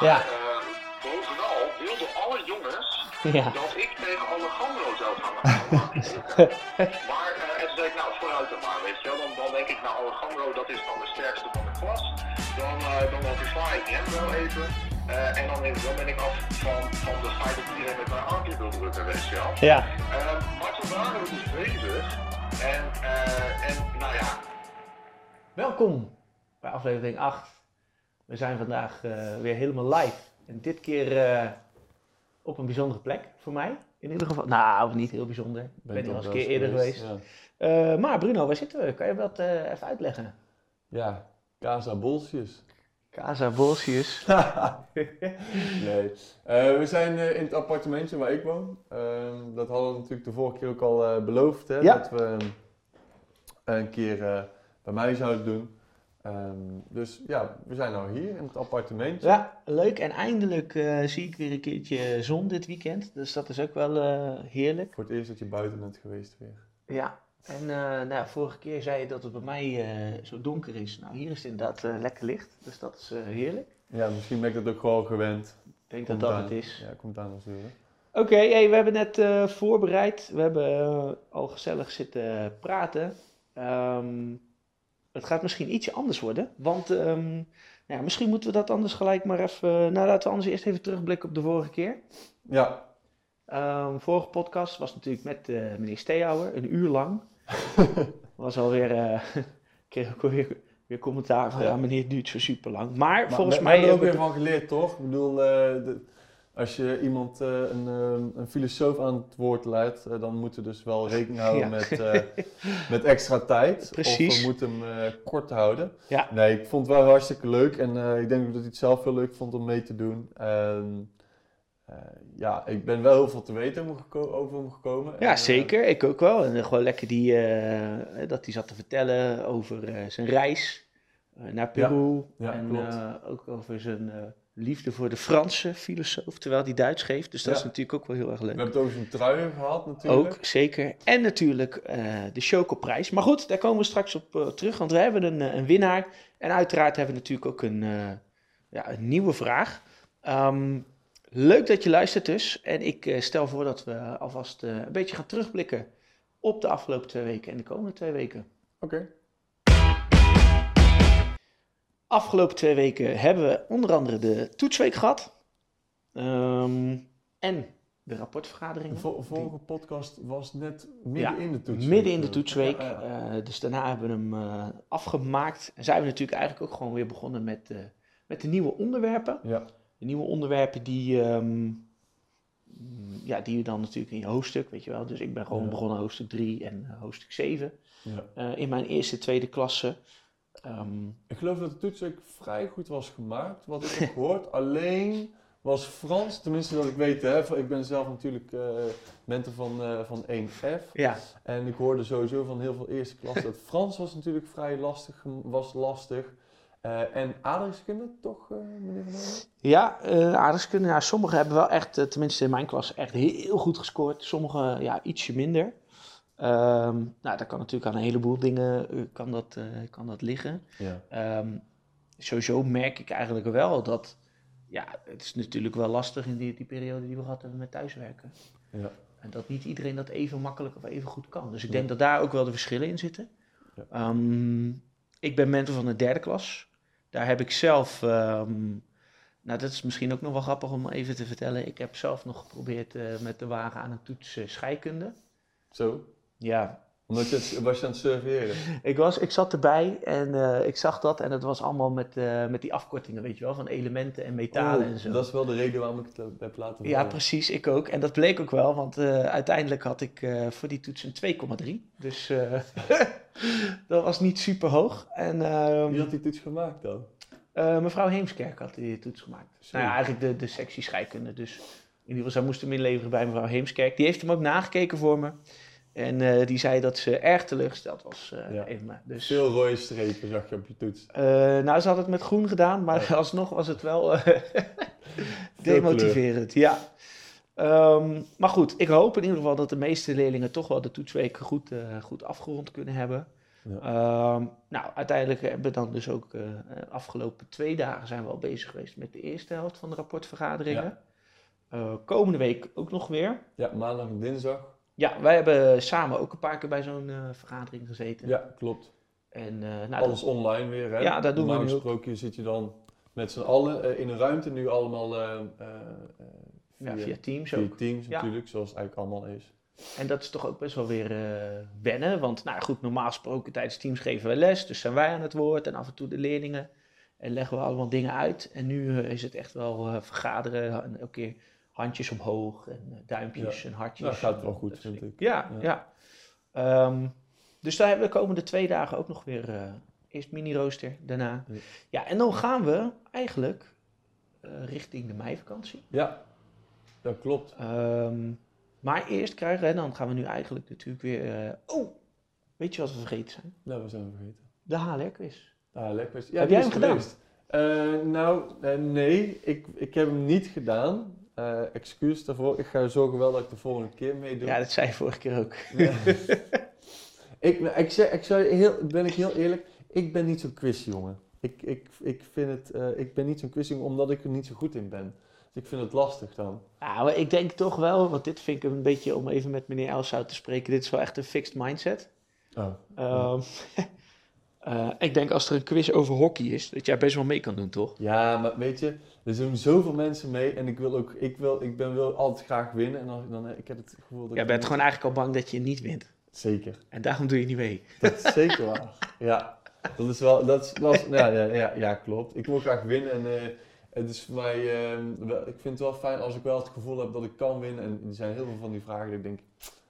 Ja. eh, bovenal wilden alle jongens Ja. dat ik tegen Alejandro zou gaan maar eh, en toen zei ik, nou vooruit dan maar, weet je wel. Dan, dan denk ik, nou Alejandro, dat is dan de sterkste van de klas. Dan, eh dan motiveer ik hem wel even. Eh, en dan, dan ben ik af van, van de feit dat iedereen met mijn armpje wil drukken, weet je wel. Ja. Ehm, maar toen waren we dus bezig. En, eh, en nou ja, Welkom bij aflevering 8. We zijn vandaag eh, weer helemaal live. En dit keer eh, op een bijzondere plek voor mij. In ieder geval. Nou, niet heel bijzonder. Ik ben hier al eens een keer eerder geweest. Ja, Eh, maar Bruno, waar zitten we? Kan je dat even uitleggen? ja Casa Bolsjes. Casa Bolsius. nee. We zijn in het appartementje waar ik woon. Ehm, dat hadden we natuurlijk de vorige keer ook al beloofd. Hè, Ja. Dat we ehm, een keer bij mij zouden doen. Ehm, dus ja, we zijn nou hier in het appartementje. Ja, leuk. En eindelijk eh, zie ik weer een keertje zon dit weekend. Dus dat is ook wel eh, heerlijk. Voor het eerst dat je buiten bent geweest weer. Ja. En eh, nou, vorige keer zei je dat het bij mij zo donker is. Nou, hier is het inderdaad lekker licht. Dus dat is heerlijk. Ja, misschien ben ik dat ook gewoon gewend. Ik denk Komt dat dat aan- het is. Ja, komt aan natuurlijk. Oké, hey, we hebben net voorbereid. We hebben al gezellig zitten praten. Ehm, het gaat misschien ietsje anders worden. Want ehm, ja, misschien moeten we dat anders gelijk maar even... nou, laten we anders eerst even terugblikken op de vorige keer. Ja, Ehm vorige podcast was natuurlijk met eh, meneer Steehouwer, een uur lang. was alweer... eh kreeg ik weer, weer commentaar van, ja, Ja. meneer, het duurt zo super lang. Maar, Maar volgens mij... we hebben er ook weer van geleerd, toch? Ik bedoel, eh, de- als je iemand, eh, een, eh, een filosoof aan het woord leidt, eh, dan moeten we dus wel rekening houden Ja. met, eh, met extra tijd. Precies. Of we moeten hem kort houden. Ja. Nee, ik vond het wel hartstikke leuk en ik denk dat hij het zelf heel leuk vond om mee te doen. En, ja, ik ben wel heel veel te weten over hem gekomen. En, Ja, zeker. Ik ook wel. En gewoon lekker die, dat hij zat te vertellen over zijn reis naar Peru. ja, en klopt. eh, ook over zijn liefde voor de Franse filosoof, terwijl hij Duits geeft. Dus dat Ja. is natuurlijk ook wel heel erg we leuk. hebben het over zijn truien gehad natuurlijk. Ook, zeker. En natuurlijk eh, de Chocoprijs. Maar goed, daar komen we straks op eh, terug, want we hebben een, eh, een winnaar. En uiteraard hebben we natuurlijk ook een, ja, een nieuwe vraag. Ehm, leuk dat je luistert dus. En ik stel voor dat we alvast een beetje gaan terugblikken op de afgelopen twee weken en de komende twee weken. Oké. Afgelopen twee weken hebben we onder andere de toetsweek gehad. Ehm, en de rapportvergaderingen. De vo- vorige podcast was net midden Ja, in de toets. Midden in de toetsweek. Ja, ja. eh, dus daarna hebben we hem eh, afgemaakt. En zijn we natuurlijk eigenlijk ook gewoon weer begonnen met, eh, met de nieuwe onderwerpen. Ja. De nieuwe onderwerpen die, ehm, ja, die je dan natuurlijk in je hoofdstuk, weet je wel. Dus ik ben gewoon begonnen hoofdstuk 3 en hoofdstuk 7 ja. eh, in mijn eerste, tweede klasse. Ehm, Ik geloof dat de toets ook vrij goed was gemaakt, wat ik heb gehoord. Alleen was Frans, tenminste dat ik weet, hè, ik ben zelf natuurlijk eh mentor van, eh, van 1F. ja, En ik hoorde sowieso van heel veel eerste klas dat Frans was natuurlijk vrij lastig, was lastig. Eh, en aardrijkskunde toch, meneer Van ja eh aardrijkskunde. Ja, sommigen hebben wel echt, tenminste in mijn klas, echt heel goed gescoord. Sommigen ja, ietsje minder. Ehm, nou, dat kan natuurlijk aan een heleboel dingen eh, kan dat, eh, kan dat liggen. Ja. Ehm, sowieso merk ik eigenlijk wel dat, ja, het is natuurlijk wel lastig in die, die periode die we gehad hebben met thuiswerken. Ja. En dat niet iedereen dat even makkelijk of even goed kan. Dus ik Ja. denk dat daar ook wel de verschillen in zitten. Ja. Ehm, ik ben mentor van de derde klas. Daar heb ik zelf, nou dat is misschien ook nog wel grappig om even te vertellen. Ik heb zelf nog geprobeerd eh, met de wagen aan een toets eh, scheikunde. Zo, Ja, omdat je was je aan het surveilleren. ik, was, ik zat erbij en eh, ik zag dat en het was allemaal met, eh, met die afkortingen, weet je wel, van elementen en metalen Oh, en zo. Dat is wel de reden waarom ik het heb laten Ja, precies, ik ook. En dat bleek ook wel, want eh, uiteindelijk had ik eh, voor die toets een 2,3. Dus eh, dat was niet super hoog. En ehm, Wie had die toets gemaakt dan? eh, mevrouw Heemskerk had die toets gemaakt. Nou ja, eigenlijk de, de sectie scheikunde. Dus in ieder geval, zij moest hem inleveren bij mevrouw Heemskerk. Die heeft hem ook nagekeken voor me. En eh, die zei dat ze erg teleurgesteld was eh, Ja. in me. Dus, Veel rode strepen zag je op je toets. eh, nou, ze had het met groen gedaan, maar Ja. alsnog was het wel demotiverend. Ja. Ehm, maar goed, ik hoop in ieder geval dat de meeste leerlingen toch wel de toetsweek goed, goed afgerond kunnen hebben. Ja. Ehm, nou, uiteindelijk hebben we dan dus ook de afgelopen twee dagen zijn we al bezig geweest met de eerste helft van de rapportvergaderingen. Komende week ook nog weer. Ja, maandag en dinsdag. Ja, wij hebben samen ook een paar keer bij zo'n eh, vergadering gezeten. Ja, klopt. En eh, nou, Alles online weer, hè? Ja, dat doen we Normaal gesproken zit je dan met z'n allen eh, in een ruimte, nu allemaal eh, ja, via, via Teams via ook. Teams Ja. natuurlijk, zoals het eigenlijk allemaal is. En dat is toch ook best wel weer wennen. Want nou goed, normaal gesproken tijdens Teams geven we les. Dus zijn wij aan het woord en af en toe de leerlingen. En leggen we allemaal dingen uit. En nu is het echt wel vergaderen. En elke keer handjes omhoog en eh, duimpjes en hartjes. Nou, gaat wel goed, dat vind ik. Ja, ja. Ja. Ehm, dus daar hebben we de komende twee dagen ook nog weer... eh, eerst mini-rooster, daarna. Ja. Ja, en dan gaan we eigenlijk eh, richting de meivakantie. Ja, dat klopt. Ehm, maar eerst krijgen we, en dan gaan we nu eigenlijk natuurlijk weer. oh, weet je wat we vergeten zijn? Nou, we zijn we vergeten. De HLR-quiz. Ah, lekker. Ja, Heb die jij hem gedaan? nou, nee, ik, ik heb hem niet gedaan. Eh excuus daarvoor. Ik ga zorgen wel dat ik de volgende keer meedoe. Ja, dat zei je vorige keer ook. Ja. ik, nou, ik, zeg, ik heel, ben ik heel eerlijk, ik ben niet zo'n quizjongen. Ik, ik, ik, vind het, eh, ik ben niet zo'n quizjongen omdat ik er niet zo goed in ben. Dus ik vind het lastig dan. Ja, maar ik denk toch wel, want dit vind ik een beetje om even met meneer Elshout te spreken. Dit is wel echt een fixed mindset. Oh. Ehm, eh, ik denk als er een quiz over hockey is, dat jij best wel mee kan doen, toch? Ja, maar weet je, er doen zoveel mensen mee en ik wil ook, ik wil, ik ben wil altijd graag winnen en dan, dan ik heb het gevoel dat Jij bent gewoon eigenlijk al bang dat je niet wint. Zeker. En daarom doe je niet mee. Dat is zeker waar. Ja, dat is wel, dat is, wel- ja, ja, ja, ja, klopt. Ik wil graag winnen en eh, het is voor mij, ehm, wel, ik vind het wel fijn als ik wel het gevoel heb dat ik kan winnen. En er zijn heel veel van die vragen dat ik denk,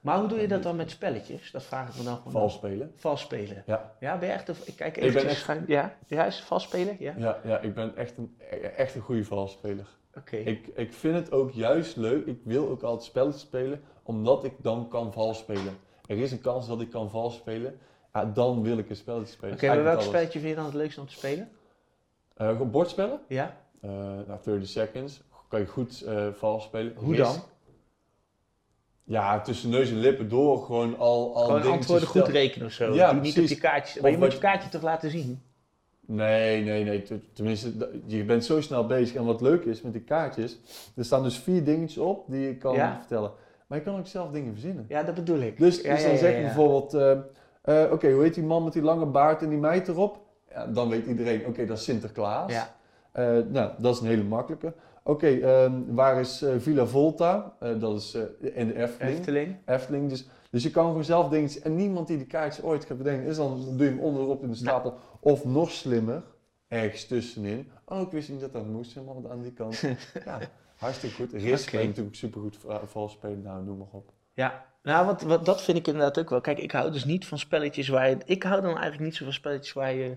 Maar hoe doe je dat dan met spelletjes? Dat vraag ik me dan gewoon. vals spelen. Vals spelen. Ja. Ja, ben je echt een... Ik kijk ben even. echt- Ja, ja, is vals spelen? Ja. Ja, ja, ik ben echt een, echt een goede valsspeler. Oké. Ik, ik vind het ook juist leuk, ik wil ook altijd spelletjes spelen, omdat ik dan kan vals spelen. Er is een kans dat ik kan vals spelen, ja, dan wil ik een spelletje spelen. Oké, maar welk alles. spelletje vind je dan het leukste om te spelen? Gewoon bordspellen? Ja. Eh nou, 30 seconds. Kan je goed eh vals spelen. Hoe Risk. dan? Ja, tussen neus en lippen door gewoon al, al Gewoon antwoorden goed rekenen of zo. Ja, niet op precies. je kaartje. Of Maar je moet je kaartje toch laten zien? Nee, nee, nee. Tenminste, je bent zo snel bezig. En wat leuk is met die kaartjes, er staan dus vier dingetjes op die je kan Ja. vertellen. Maar je kan ook zelf dingen verzinnen. Ja, dat bedoel ik. Dus, Ja, dus dan ja, zeg je bijvoorbeeld, eh, eh, oké, hoe heet die man met die lange baard en die meid erop? Ja, dan weet iedereen, oké, dat is Sinterklaas. Ja. Eh, nou, dat is een hele makkelijke. Oké, ehm, waar is eh, Villa Volta? Eh, dat is eh, in de Efteling. Efteling. Efteling. Dus, dus je kan gewoon zelf dingen... En niemand die die kaartjes ooit gaat bedenken, is dan, doe je hem onderop in de stapel. Of nog slimmer, ergens tussenin. Oh, ik wist niet dat dat moest, helemaal aan die kant. ja, hartstikke goed. Risk je natuurlijk supergoed va- vals spelen. Nou, noem maar op. Ja. Nou, want wat, dat vind ik inderdaad ook wel. Kijk, ik hou dus niet van spelletjes waar je... Ik hou dan eigenlijk niet zo van spelletjes waar je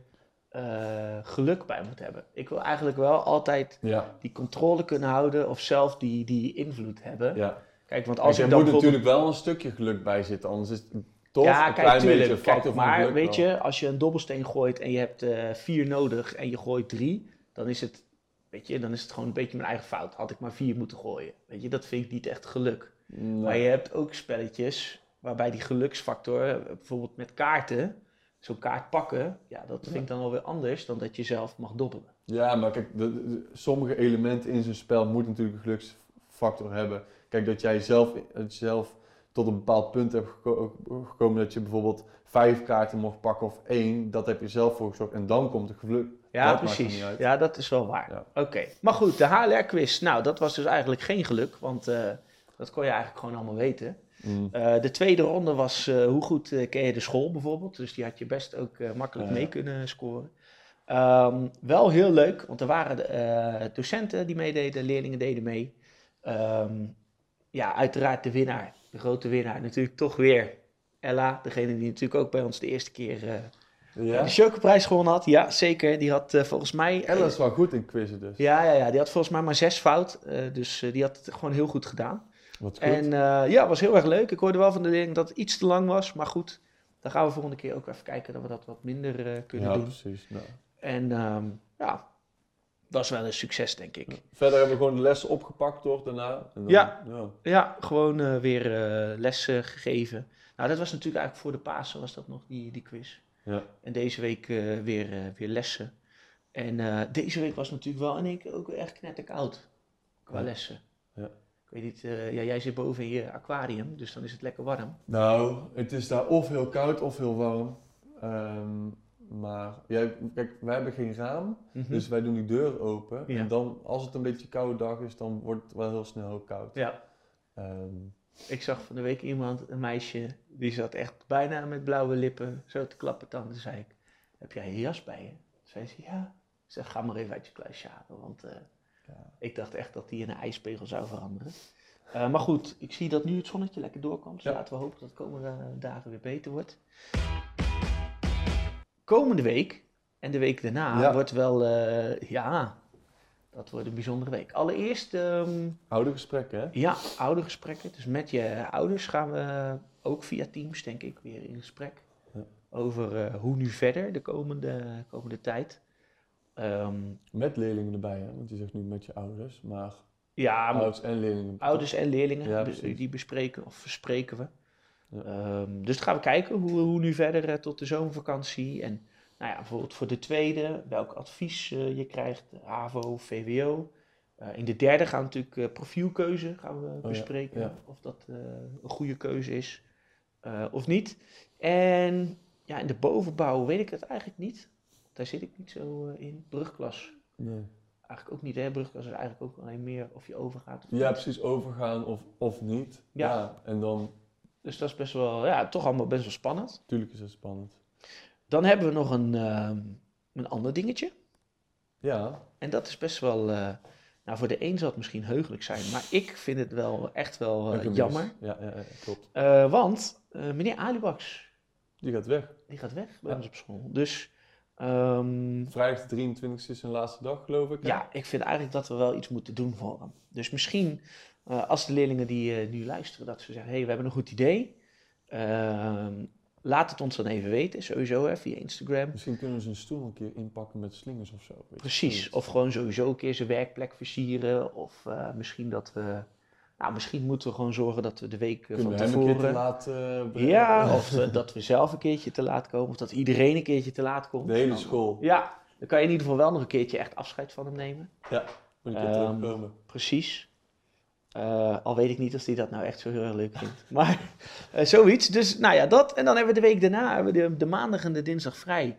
eh, geluk bij moet hebben. Ik wil eigenlijk wel altijd Ja, die controle kunnen houden of zelf die, die invloed hebben. ja. Kijk, want Als als er moet bijvoorbeeld- natuurlijk wel een stukje geluk bij zitten, anders is het toch ja, een kijk, klein tuurlijk. beetje een Kijk, maar geluk weet wel. je, als je een dobbelsteen gooit en je hebt eh, vier nodig en je gooit drie, dan is het, weet je, dan is het gewoon een beetje mijn eigen fout. Had ik maar vier moeten gooien. Weet je, dat vind ik niet echt geluk. Nee. Maar je hebt ook spelletjes waarbij die geluksfactor, eh, bijvoorbeeld met kaarten, zo'n kaart pakken, ja, dat vind ik dan alweer anders dan dat je zelf mag dobbelen. Ja, maar kijk, de, de- sommige elementen in zo'n spel moeten natuurlijk een geluksfactor hebben. Kijk, dat jij zelf, dat je zelf tot een bepaald punt hebt geko- gekomen dat je bijvoorbeeld vijf kaarten mocht pakken of één, dat heb je zelf voor gezorgd en dan komt het geluk. Ja, Dat maakt precies. niet uit. Ja, dat is wel waar. Ja. Oké. Maar goed, de HLR-quiz, nou, dat was dus eigenlijk geen geluk, want eh, dat kon je eigenlijk gewoon allemaal weten. Mm. Eh, de tweede ronde was eh, hoe goed eh, ken je de school bijvoorbeeld. Dus die had je best ook makkelijk mee kunnen scoren. Ehm, wel heel leuk, want er waren docenten die meededen, leerlingen deden mee. Ehm, ja, uiteraard de winnaar, de grote winnaar. Natuurlijk toch weer Ella, degene die natuurlijk ook bij ons de eerste keer Ja? de Chocoprijs gewonnen had. Ja, zeker. Die had volgens mij... Ella is wel goed in quizzen dus. ja, ja, ja, die had volgens mij maar zes fout. dus die had het gewoon heel goed gedaan. Wat goed. En eh, ja, was heel erg leuk. Ik hoorde wel van de leerling dat het iets te lang was. Maar goed, dan gaan we volgende keer ook even kijken dat we dat wat minder eh, kunnen ja, doen. precies. Nou. En ehm, ja, was wel een succes, denk ik. Verder hebben we gewoon de lessen opgepakt toch daarna. En dan- Ja. ja. Ja, gewoon eh, weer lessen gegeven. Nou, dat was natuurlijk eigenlijk voor de Pasen was dat nog die, die quiz. Ja. En deze week weer, weer lessen. En deze week was natuurlijk wel in één keer ook echt knetterkoud qua Ja. lessen. Weet niet, eh, ja, jij zit boven in je aquarium, dus dan is het lekker warm. Nou, het is daar of heel koud of heel warm. Ehm, maar ja, kijk, wij hebben geen raam, Mhm. dus wij doen die deur open. Ja. En dan, als het een beetje koude dag is, dan wordt het wel heel snel heel koud. Ja, Ehm, ik zag van de week iemand, een meisje, die zat echt bijna met blauwe lippen zo te klappen. Toen zei ik, heb jij een jas bij je? Zei ze, ja. Ik zeg, ga maar even uit je kluisje halen, want... eh. Ik dacht echt dat die in een ijspegel zou veranderen. Eh, maar goed, ik zie dat nu het zonnetje lekker doorkomt. Dus Ja. laten we hopen dat het komende eh, dagen weer beter wordt. Komende week en de week daarna Ja. wordt wel, eh, ja, dat wordt een bijzondere week. Allereerst, ehm, Oude gesprekken, hè? ja, oudergesprekken. Dus met je ouders gaan we ook via Teams, denk ik, weer in gesprek. Ja. Over hoe nu verder de komende, komende tijd. Ehm, Met leerlingen erbij, hè? Want je zegt nu met je ouders, maar ja, ouders en leerlingen. Ouders en leerlingen, Ja, be- precies. die bespreken of verspreken we. Ja. Ehm, dus dan gaan we kijken hoe, hoe nu verder eh, tot de zomervakantie. En nou ja, bijvoorbeeld voor de tweede, welk advies eh, je krijgt, HAVO, VWO. Eh, in de derde gaan we natuurlijk profielkeuze gaan we Oh bespreken. ja. Of dat een goede keuze is of niet. En ja, in de bovenbouw weet ik het eigenlijk niet. Daar zit ik niet zo eh, in. Brugklas Nee. eigenlijk ook niet. Hè? Brugklas is eigenlijk ook alleen meer of je overgaat of Ja, niet. precies, overgaan of, of niet. Ja. En dan, Dus dat is best wel, ja, toch allemaal best wel spannend. natuurlijk is het spannend. Dan hebben we nog een, ehm, een ander dingetje. Ja, En dat is best wel, eh, nou voor de een zal het misschien heugelijk zijn, maar ik vind het wel echt wel eh, jammer. Ja, ja, ja, klopt. Want meneer Alibax, Die gaat weg. die gaat weg bij ons op school. Dus ehm, Vrijdag de 23 is zijn laatste dag, geloof ik. hè? ja, ik vind eigenlijk dat we wel iets moeten doen voor hem. Dus misschien eh, als de leerlingen die eh, nu luisteren, dat ze zeggen, hé, hey, we hebben een goed idee. Ehm, laat het ons dan even weten, sowieso hè, via Instagram. Misschien kunnen we zijn stoel een keer inpakken met slingers of zo. Precies, of gewoon sowieso een keer zijn werkplek versieren. Of eh, misschien dat we, nou misschien moeten we gewoon zorgen dat we de week eh, Kunnen van we hem een keer te tevoren... laat brengen? Ja, of eh, dat we zelf een keertje te laat komen. Of dat iedereen een keertje te laat komt. De hele Dan- school. Ja, dan kan je in ieder geval wel nog een keertje echt afscheid van hem nemen. Moet een keer Ehm, terugkomen. Precies. Al weet ik niet of hij dat nou echt zo heel erg leuk vindt. Maar zoiets. Dus nou ja, dat. En dan hebben we de week daarna hebben we de, de maandag en de dinsdag vrij.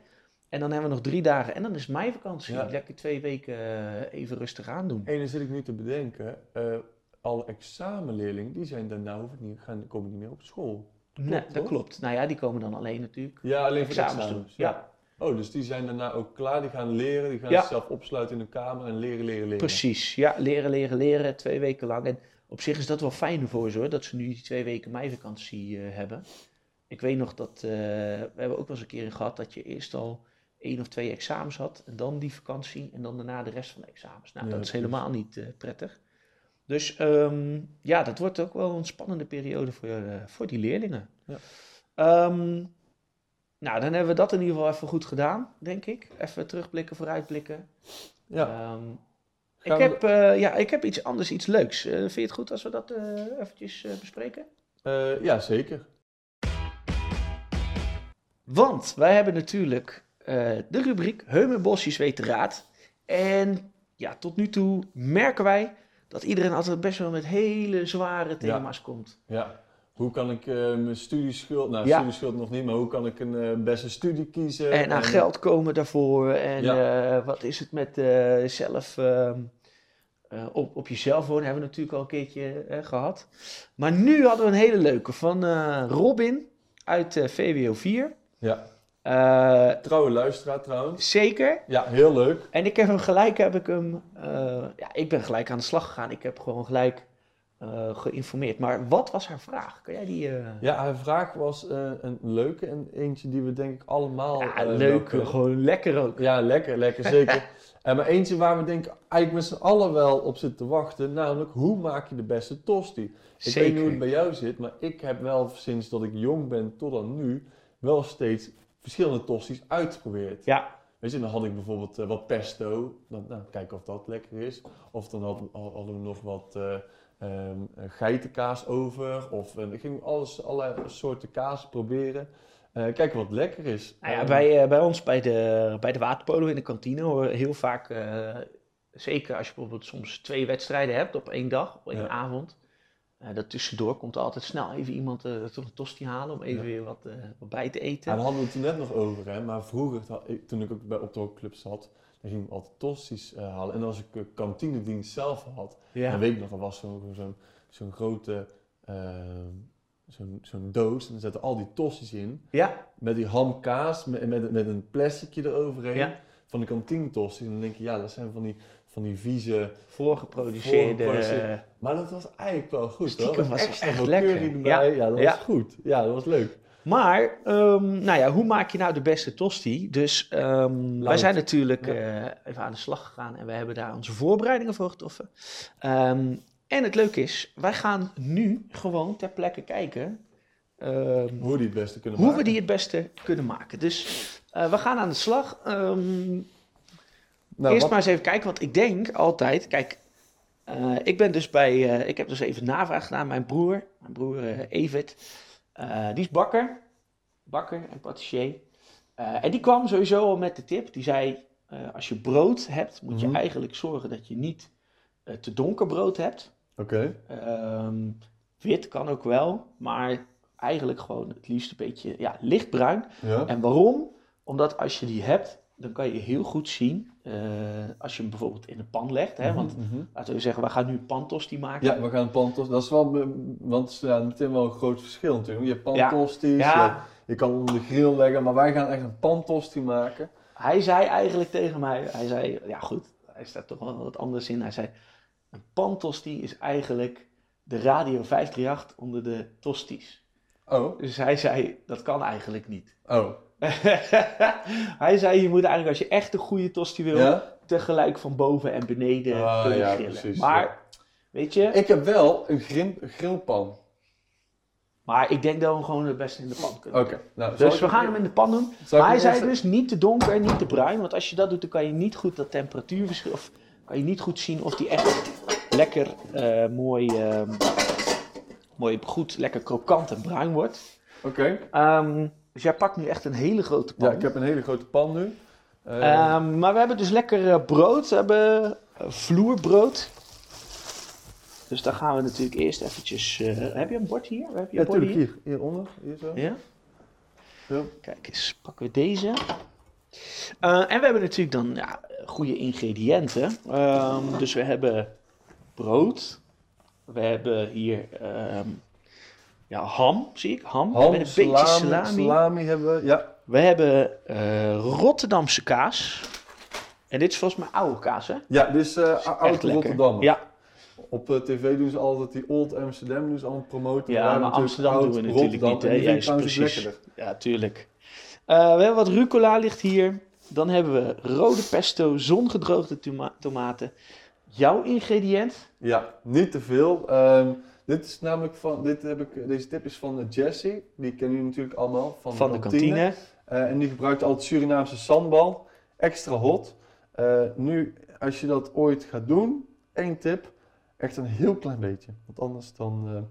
En dan hebben we nog drie dagen. En dan is meivakantie. Ja. Lekker twee weken even rustig aan doen. Ene zit ik nu te bedenken. Alle examenleerlingen, die zijn daarna hoef ik niet, gaan, komen niet meer op school. nee, dat toch? klopt. Nou ja, die komen dan alleen natuurlijk. Ja, alleen voor Examens examens. doen. Ja, Oh, dus die zijn daarna ook klaar. Die gaan leren. Die gaan Ja. zichzelf opsluiten in een kamer en leren, leren, leren. precies. Ja, leren, leren, leren. Twee weken lang. En op zich is dat wel fijn voor ze hoor. Dat ze nu die twee weken meivakantie eh, hebben. Ik weet nog dat, eh, we hebben ook wel eens een keer in gehad dat je eerst al één of twee examens had. En dan die vakantie en dan daarna de rest van de examens. Nou, Ja, dat is precies. helemaal niet eh, prettig. Dus ehm, ja, dat wordt ook wel een spannende periode voor, eh, voor die leerlingen. Ja. Ehm, nou, dan hebben we dat in ieder geval even goed gedaan, denk ik. Even terugblikken, vooruitblikken. Ja. Ehm, ik, we- heb, eh, ja, ik heb iets anders, iets leuks. Eh, vind je het goed als we dat eventjes bespreken? Ja, zeker. Want wij hebben natuurlijk de rubriek Heumenbosjes weet de raad. En ja, tot nu toe merken wij dat iedereen altijd best wel met hele zware thema's komt. Ja. Hoe kan ik eh, mijn studieschuld, nou Ja. studieschuld nog niet, maar hoe kan ik een eh, beste studie kiezen? En aan geld komen daarvoor. En Ja. eh, wat is het met eh, zelf ehm, eh, op, op jezelf wonen, hebben we natuurlijk al een keertje eh, gehad. Maar nu hadden we een hele leuke van eh, Robin uit eh, VWO 4. Ja. Eh, Trouwe luisteraar trouwens. zeker. Ja, heel leuk. En ik heb hem gelijk, heb ik hem, eh, ja, ik ben gelijk aan de slag gegaan. Ik heb gewoon gelijk eh, geïnformeerd. Maar wat was haar vraag? Kan jij die... Ja, haar vraag was een leuke en eentje die we denk ik allemaal... ja, wel leuk, kunnen. gewoon lekker ook. Ja, lekker, lekker, zeker. en maar eentje waar we denk ik eigenlijk met z'n allen wel op zitten te wachten, namelijk hoe maak je de beste tosti? Ik weet niet hoe het bij jou zit, maar ik heb wel sinds dat ik jong ben tot aan nu wel steeds verschillende tosties uitgeprobeerd. Ja, Weet je, dan had ik bijvoorbeeld eh, wat pesto, dan nou, kijken of dat lekker is. Of dan had- hadden we nog wat eh, ehm, geitenkaas over. Of eh, ik ging alles, allerlei soorten kaas proberen. Eh, kijken wat lekker is. Nou ja, Eh, bij, eh, bij ons bij de, bij de waterpolo in de kantine hoor heel vaak, eh, zeker als je bijvoorbeeld soms twee wedstrijden hebt op één dag, op één Ja. avond. Eh, dat tussendoor komt er altijd snel even iemand toch een tosti halen om even Ja. weer wat, eh, wat bij te eten. Ja, daar hadden we het toen net nog over, hè. Maar vroeger, ik- toen ik ook bij op de zat, dan ging ik altijd tosti's halen. En als ik kantinedienst zelf had, ja. dan weet ik nog, er was zo'n zo'n grote zo'n zo'n doos. En dan zaten al die tosti's in. ja, Met die hamkaas, met, met, met een plasticje eroverheen. Ja. Van de kantinetosti's. En dan denk je, ja, dat zijn van die, van die vieze... voorgeproduceerde. Voorgeproduceerde- eh, Maar dat was eigenlijk wel goed, Stiekem hoor. was het Extra echt lekker. Ja, dat Ja. was goed. Ja, dat was leuk. Maar, ehm, nou ja, hoe maak je nou de beste tosti? Dus ehm, wij zijn natuurlijk eh, even aan de slag gegaan en we hebben daar onze voorbereidingen voor getroffen. Ehm, en het leuke is, wij gaan nu gewoon ter plekke kijken Hoe die het beste kunnen hoe maken. we die het beste kunnen maken. Dus eh, we gaan aan de slag. Nou, Eerst wat- maar eens even kijken, want ik denk altijd, kijk, eh, ik ben dus bij, eh, ik heb dus even navraag gedaan, mijn broer, mijn broer eh Evert, die is bakker, bakker en patissier. En die kwam sowieso al met de tip, die zei, als je brood hebt, moet je Mhm. eigenlijk zorgen dat je niet te donker brood hebt. Oké. Ehm, wit kan ook wel, maar eigenlijk gewoon het liefst een beetje ja, lichtbruin. Ja. En waarom? Omdat als je die hebt, dan kan je heel goed zien, eh, als je hem bijvoorbeeld in een pan legt, hè, want Mhm, mhm. laten we zeggen, we gaan nu een pantosti maken. Ja, we gaan pantos. Dat is wel, want het is ja, meteen wel een groot verschil natuurlijk. Je hebt Ja. pantosties, Ja. je, je kan hem onder de grill leggen, maar wij gaan echt een pantosti maken. Hij zei eigenlijk tegen mij, hij zei, ja goed, hij staat toch wel wat anders in. Hij zei, een pantosti is eigenlijk de Radio 538 onder de tosties. Oh, Dus hij zei, dat kan eigenlijk niet. oh. hij zei, je moet eigenlijk als je echt een goede tosti wil, Ja? tegelijk van boven en beneden Ah, ja, grillen. precies, maar, weet je, Ik heb wel een grill, grillpan. maar ik denk dat we hem gewoon het beste in de pan kunnen. Oké. Nou, Dus we gaan hem in de pan doen. zal ik Maar hij zei dus niet te donker, niet te bruin. Want als je dat doet, dan kan je niet goed dat temperatuurverschil. Of kan je niet goed zien of die echt lekker eh, mooi, ehm, mooi goed, lekker krokant en bruin wordt. Oké. Ehm, dus jij pakt nu echt een hele grote pan. Ja, ik heb een hele grote pan nu. Eh, Ehm, maar we hebben dus lekker eh, brood. We hebben eh, vloerbrood. Dus daar gaan we natuurlijk eerst eventjes... eh, heb je een bord hier? Heb je ja, een bord natuurlijk hier. Hieronder. Hier zo. Ja? Zo. Kijk eens, pakken we deze. En we hebben natuurlijk dan ja, goede ingrediënten. Ehm, dus we hebben brood. We hebben hier ehm, ja, ham, zie ik. Ham, Ham, met een beetje salami, salami. salami hebben we. Ja. We hebben eh, Rotterdamse kaas. En dit is volgens mij oude kaas, hè? Ja, dit is Echt oud. Rotterdam. Ja, Op eh, tv doen ze altijd die Old Amsterdam doen ze allemaal promoten. Ja, maar Amsterdam doen we natuurlijk niet, hè? Juist, trouwens precies. ja, tuurlijk. We hebben wat rucola ligt hier. Dan hebben we rode pesto, zongedroogde toma- tomaten. Jouw ingrediënt? Ja, niet te veel. Ehm, dit is namelijk van, dit heb ik, deze tip is van eh, Jesse. Die kennen jullie natuurlijk allemaal van, Van de kantine. Eh, en die gebruikt altijd Surinaamse sambal. Extra hot. Eh, nu, als je dat ooit gaat doen, één tip. Echt een heel klein beetje. Want anders dan...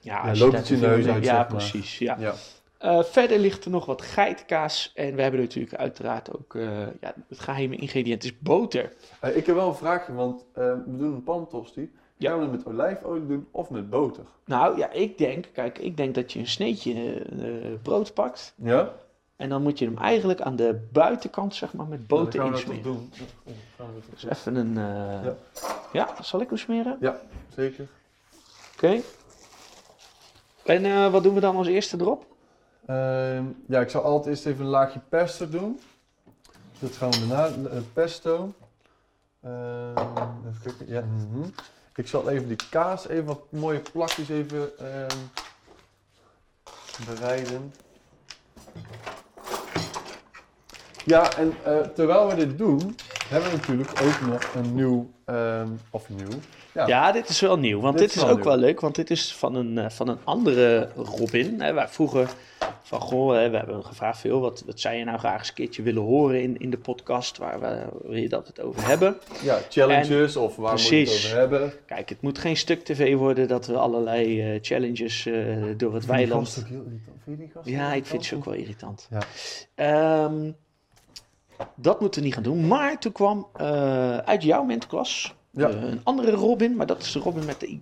Ja, loopt het je neus uit, Ja, precies. Ja. ja. Verder ligt er nog wat geitenkaas. En we hebben natuurlijk uiteraard ook... ja, het geheime ingrediënt is boter. Ik heb wel een vraagje, want we doen een pantosti. Ja. Gaan we het met olijfolie doen of met boter? Nou ja, ik denk... Kijk, ik denk dat je een sneetje eh, brood pakt. Ja? En dan moet je hem eigenlijk aan de buitenkant, zeg maar, met boter Nou, dat insmeren. toch doen. Oh, gaan we dat Dus doen. even een... eh, Ja. ja. zal ik hem smeren? Ja, zeker. Oké. En eh, wat doen we dan als eerste erop? Ehm, ja, ik zou altijd eerst even een laagje pesto doen. Dat gaan we daarna. pesto. Ehm, even kijken. Ja, mhm. Ik zal even die kaas even wat mooie plakjes even ehm, bereiden. Ja, en eh, terwijl we dit doen, hebben we natuurlijk ook nog een nieuw, ehm, of nieuw, ja, Ja, dit is wel nieuw. Want Dit dit, is ook nieuw. wel leuk. Want dit is van een, eh, van een andere Robin. Hè, waar vroeger van, goh, hè, we hebben gevraagd veel. Wat, wat zou je nou graag eens een keertje willen horen in, in de podcast? Waar we, wil je dat het over hebben? ja, challenges of waar moet je het Precies. over hebben. Kijk, het moet geen stuk tv worden dat we allerlei eh, challenges eh, door het weiland... Vind je die Ja, ik vind ze ook wel irritant. Ja. Ehm, dat moeten we niet gaan doen. Maar toen kwam uit jouw mentorklas Ja. eh, een andere Robin, maar dat is de Robin met de Y.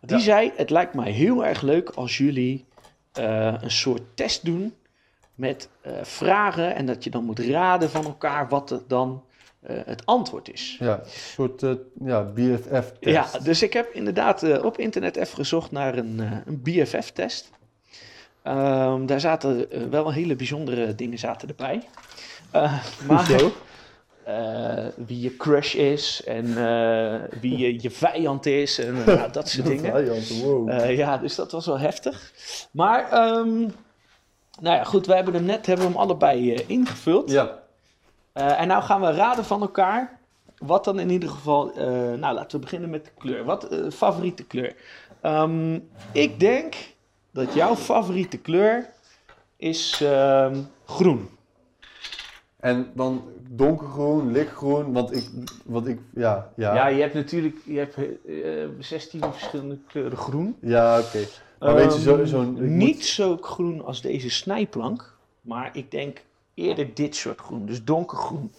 Die Ja. zei, het lijkt mij heel erg leuk als jullie eh, een soort test doen met eh, vragen en dat je dan moet raden van elkaar wat het dan het antwoord is. Ja, een soort ja, BFF-test. Ja, dus ik heb inderdaad op internet even gezocht naar een, een BFF-test. Ehm, daar zaten wel hele bijzondere dingen zaten erbij. Maar Hoezo? Eh, wie je crush is en eh, wie je, je vijand is en eh, nou, dat soort dingen. Vijand, wow. Ja, dus dat was wel heftig. Maar, ehm, nou ja, goed, we hebben hem net hebben we hem allebei ingevuld. ja, en nou gaan we raden van elkaar. Wat dan in ieder geval. nou, laten we beginnen met de kleur. Wat favoriete kleur? Ehm, ik denk dat jouw favoriete kleur is ehm, groen. En dan donkergroen, lichtgroen, want ik, want ik, ja, ja. Ja, je hebt natuurlijk je hebt, eh, 16 verschillende kleuren groen. Ja, oké. Maar weet je, zo- Ehm, zo'n... Niet moet- zo groen als deze snijplank. Maar ik denk eerder dit soort groen. Dus donkergroen.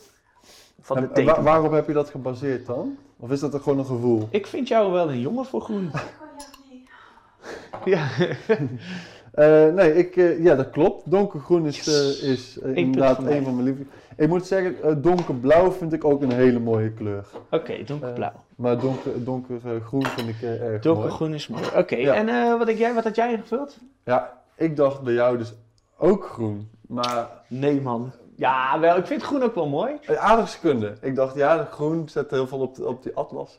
Van de En- waarop heb je dat gebaseerd dan? Of is dat er gewoon een gevoel? Ik vind jou wel een jongen voor groen. Ja, Eh, nee, ik, eh, ja, dat klopt. Donkergroen is, Yes. eh, is inderdaad een van mijn liefde. Ik moet zeggen, donkerblauw vind ik ook een hele mooie kleur. oké, donkerblauw. Maar donker, donkergroen vind ik erg mooi. Donkergroen is mooi. Oké, Ja. en wat jij? Wat had jij ingevuld? Ja, ik dacht bij jou dus ook groen. Maar Nee, man. Ja, wel. Ik vind groen ook wel mooi. aardrijkskunde. Ik dacht, ja, groen zet heel veel op, de- op die atlas.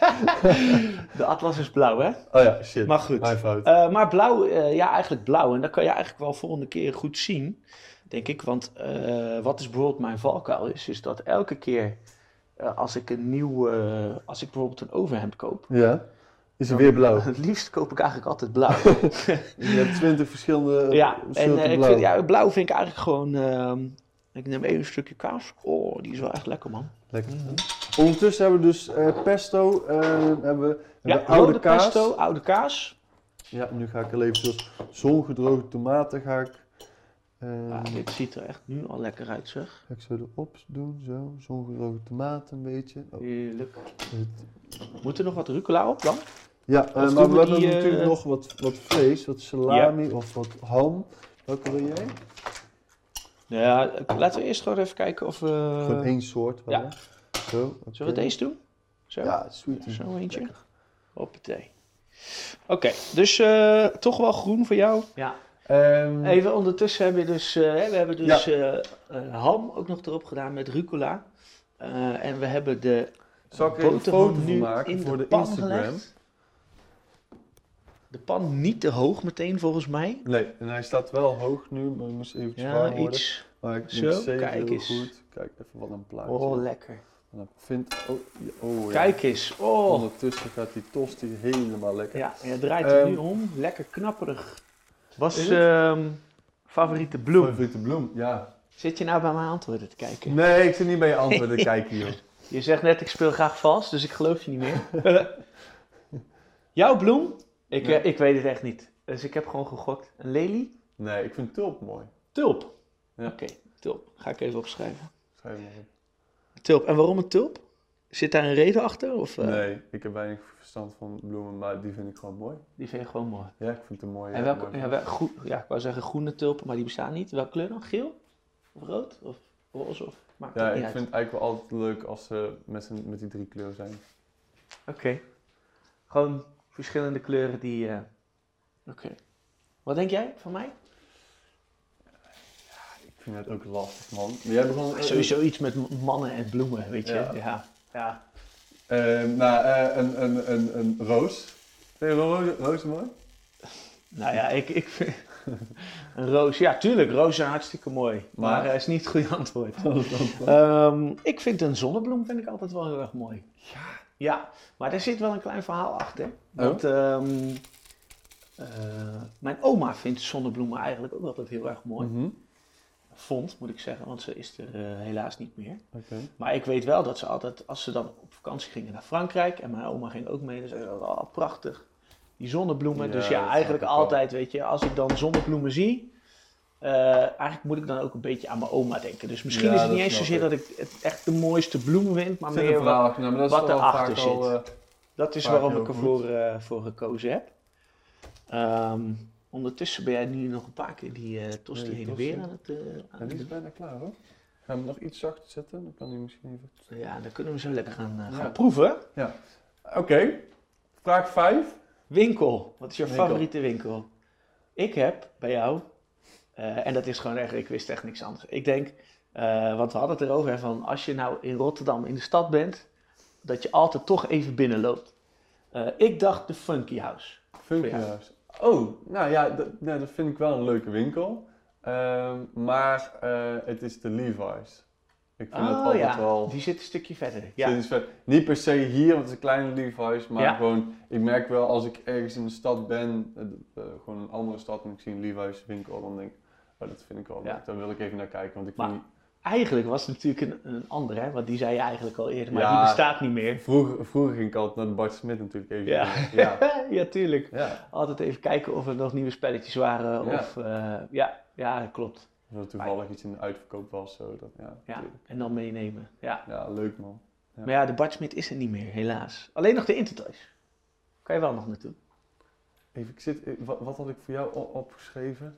De atlas is blauw, hè? Oh ja, shit. Maar goed. Mijn fout. Eh, maar blauw, eh, ja, eigenlijk blauw. En dat kan je eigenlijk wel volgende keer goed zien, denk ik. Want eh, wat is bijvoorbeeld mijn valkuil is, is dat elke keer als ik een nieuw, als ik bijvoorbeeld een overhemd koop, ja. Is er weer blauw. het liefst koop ik eigenlijk altijd blauw. Je hebt twintig verschillende ja, en soorten eh, ik blauw. vind, ja, blauw vind ik eigenlijk gewoon, ehm, ik neem even een stukje kaas. Oh, die is wel echt lekker, man. Lekker. Ondertussen hebben we dus eh, pesto, eh, hebben we Ja, hebben oude kaas. pesto, oude kaas. Ja, nu ga ik heel even zoals zongedroogde tomaten ga ik, eh, Ah, dit ziet er echt nu al lekker uit, zeg. ga ik zo erop doen, zo. Zongedroogde tomaten een beetje. Oh, Heerlijk. Moet er nog wat rucola op dan? Ja, eh, maar we hebben die, eh, natuurlijk nog wat, wat vlees, wat salami of wat ham. Welke wil jij? Ja, laten we eerst gewoon even kijken of we... Gewoon één soort. wel, ja. Zo, Zullen we deze doen? Zo? Ja, sweet. Zo eentje. Lekker. Hoppatee. Oké, dus eh, toch wel groen voor jou. Ja. Ehm, Even ondertussen hebben we dus, eh, we hebben dus eh, eh, ham ook nog erop gedaan met rucola. Eh, en we hebben de Zal ik er een boterham foto van nu maken in voor de de pan Instagram? gelegd. De pan niet te hoog meteen volgens mij. Nee, en hij staat wel hoog nu, maar hij eventjes Ja, worden. iets. Maar ik Zo, kijk eens. goed. Kijk even wat een plaatje. Oh, lekker. En dan vindt, oh, oh, ja. Kijk eens. Oh. Ondertussen gaat die tosti helemaal lekker. Ja, je draait het Ehm, nu om. Lekker knapperig. Was ehm, favoriete bloem. Favoriete bloem, ja. Zit je nou bij mijn antwoorden te kijken? Nee, ik zit niet bij je antwoorden kijken, joh. Je zegt net, ik speel graag vals, dus ik geloof je niet meer. Jouw bloem? Ik, Nee. eh, ik weet het echt niet. Dus ik heb gewoon gegokt. Een lelie? Nee, ik vind tulp mooi. Tulp. Ja. Oké, tulp. Ga ik even opschrijven. Schrijf maar op. Tulp. En waarom een tulp? Zit daar een reden achter? Of, eh, Nee, ik heb weinig verstand van bloemen, maar die vind ik gewoon mooi. Die vind je gewoon mooi. Ja, ik vind het een mooie. en welke, ja, wel, groe- ja, ik wou zeggen groene tulpen, maar die bestaan niet. Welke kleur dan? Geel? Of rood? Of roze? Of, maakt Ja, ik uit. vind het eigenlijk wel altijd leuk als ze met, met die drie kleuren zijn. Oké. Gewoon verschillende kleuren die. eh, Oké. Wat denk jij van mij? Ik vind het ook lastig, man. Maar jij begon... Sowieso iets met mannen en bloemen, weet je? Ja. Ja. ja. eh, nou, eh, een, een, een, een roos. Vind je ro roos mooi? Nou ja, ik, ik, vind, Een roos, ja, tuurlijk. Roos zijn hartstikke mooi. Maar, Maar? is niet het goede antwoord. Ehm, ik vind een zonnebloem vind ik altijd wel heel erg mooi. Ja. Ja, maar daar zit wel een klein verhaal achter. Want ehm, eh, mijn oma vindt zonnebloemen eigenlijk ook altijd heel erg mooi. Mhm. Vond, moet ik zeggen, want ze is er eh, helaas niet meer. Maar ik weet wel dat ze altijd, als ze dan op vakantie gingen naar Frankrijk, en mijn oma ging ook mee, dan zei ze, oh prachtig, die zonnebloemen. Ja, dus ja, eigenlijk wel. altijd, weet je, als ik dan zonnebloemen zie, eh, eigenlijk moet ik dan ook een beetje aan mijn oma denken. Dus misschien Ja, is het niet eens zozeer dat ik het echt de mooiste bloem vind, maar meer wat, nou, maar wat erachter al, zit. eh, dat is vaak waarom ik ervoor eh, voor gekozen heb. Ehm, ondertussen ben jij nu nog een paar keer die eh tosti Nee, heen en weer aan het, eh, aan ja, die is bijna klaar hoor. Gaan we hem nog iets zachter zetten? Dan kan hij misschien even... Ja, dan kunnen we zo lekker gaan, eh, gaan Ja. proeven. Oké, vraag 5. Winkel. Wat is je Winkel. favoriete winkel? Ik heb bij jou, eh, en dat is gewoon echt, ik wist echt niks anders. Ik denk, eh, want we hadden het erover, hè, van als je nou in Rotterdam in de stad bent, dat je altijd toch even binnenloopt. Eh, ik dacht de Funky House. Funky. House. Oh, nou ja, dat, nou, dat vind ik wel een leuke winkel. Ehm, maar het is de Levi's. Ik vind het Oh altijd ja, wel... die zit een stukje verder. Ja. Niet per se hier, want het is een kleine Levi's. Maar Ja. gewoon, ik merk wel als ik ergens in de stad ben, gewoon een andere stad, en ik zie een Levi's winkel, dan denk ik, oh, dat vind ik wel leuk. Daar wil ik even naar kijken. Want ik Maar- vind eigenlijk was het natuurlijk een, een andere, hè, want die zei je eigenlijk al eerder, maar die bestaat niet meer. vroeger, vroeger ging ik altijd naar de Bart Smit natuurlijk even. Ja. ja. ja, tuurlijk. ja. Altijd even kijken of er nog nieuwe spelletjes waren. Ja. Of, eh, ja, ja, dat klopt. Er toevallig iets in de uitverkoop was, zo. Dat, ja, Ja, en dan meenemen. Ja. ja, leuk man. Ja. Maar ja, de Bart Smit is er niet meer, helaas. Alleen nog de Intertoys. Kan je wel nog naartoe. Even, ik zit, eh, wat, wat had ik voor jou opgeschreven?